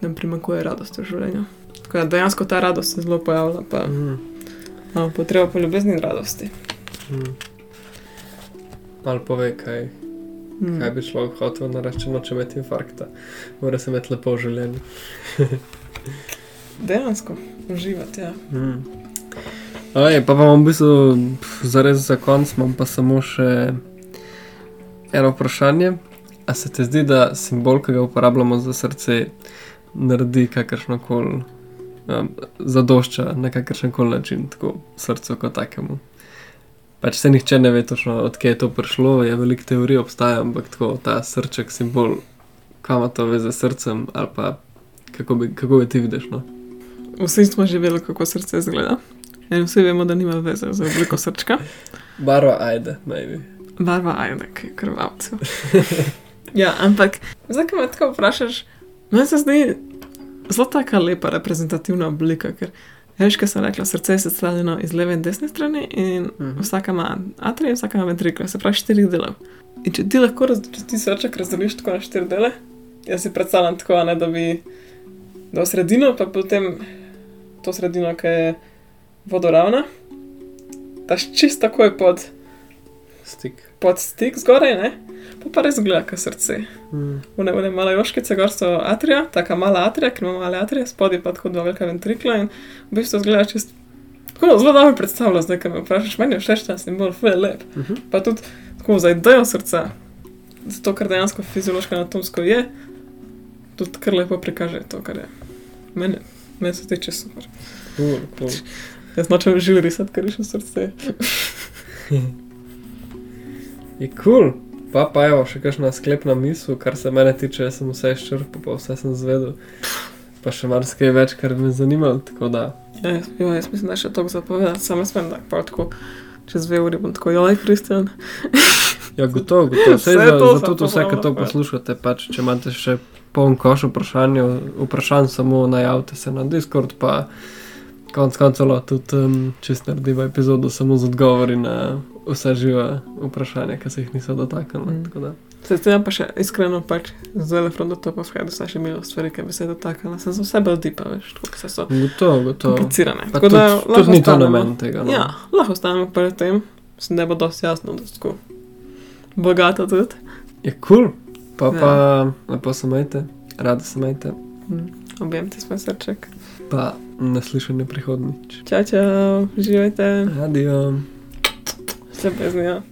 nam primanjkuje radosti v življenju. Tako da dejansko ta radost se zelo pojavlja, pa Mm. imamo potrebo po ljubezni in radosti. Mm. Malo pove, kaj, Mm. kaj bi človek hotel narediti, če noče imeti infarkta. Mora se imeti lepo v življenju. Dejansko uživati, ja. Mm. Oj, pa imam v bistvu zares za konc, imam pa samo še eno vprašanje. A se ti zdi, da simbol, ki ga uporabljamo za srce, naredi kakršno koli, um, zadošča na kakršen koli način, tako srcu kot takemu? Pač se nihče ne ve točno, odkje je to prišlo, je veliko teorij obstaja, ampak tako ta srček simbol, kam ima to veze s srcem, ali pa kako bi, kako bi ti vidiš. No? Vsi smo že vedeli, kako srce izgleda. In vsi vemo, da nima veze z obliko srčka. Barva ajde, maybe. Barva ajnek, krvavcev. ja, ampak ko me tako vprašaš, meni se zdi zelo taka lepa reprezentativna oblika, ker veš, kaj sem rekla, srce je sestavljeno iz leve in desne strani in Mhm. vsaka ima atrij, vsaka ima ventrikle, se pravi štirih delov. In če ti lahko, če ti srček razdeliš tako na štiri dele, jaz si predstavljam tako, ne, da bi dal sredino, pa potem to sredino, ki je vodoravna, daš čisto takoj pod, Stik. pod stik zgoraj, ne? Pa pa res gleda, kot srce. Mm. One, one male joškice, gor so atrija, taka mala atrija, ker ima male atrije, spodaj pa tako dva velika ventrikla in v bistvu zgleda čist. Tako zelo dobro predstavlja, zdaj, ko me vprašaš, meni je všeč ta simbol, fuje lep. Uh -huh. Pa tudi tako za idejo srca, zato ker dejansko fiziološko anatomsko je, tudi kar lepo prikaže to, kar je. Mene, meni se tiče super. cool, cool. Jaz nočem živ risati, ker rišem srce. Je kul. Cool. Pa pa evo, še kakšna sklepna misel, kar se mene tiče, jaz sem vse izčrpal, pa vse sem zvedel. Pa še marsikaj več, kar me zanima, tako da. Ja, jaz, jo, jaz mislim, da je še toliko zapovedati, samo smem, da pa tako čez dve uri bom tako, joj, Kristjan. Ja, gotovo, gotovo. Vse Vse za, to zato to vse, ki to poslušate, pač, če imate še poln koš vprašanj, vprašanj samo najavite se na Discord, pa konc koncev tudi um, čist narediva epizodo samo z odgovori na vsa živa vprašanja, ki se jih niso dotaknili. Mm. Se strinjam pa še iskreno, pač z elefrontom to pa vhajam, da so še imeli stvari, ki bi se dotaknila. Sem za vse bolj dipa, veš, tako se so Gotovo, gotovo. komplicirane. Pa Tako tudi, da lahko tudi ni to namen tega. No. Ja, lahko ostanemo pri tem, mislim, da bo dosti jasno, da tako bogato tudi. Je kul, cool. pa Ja. pa lepo se majte, radi se majte, Mm. Objem ti svoj srček. pa naslišanje prihodnič. Čau, čau, živite, Adijo. Se beznijo.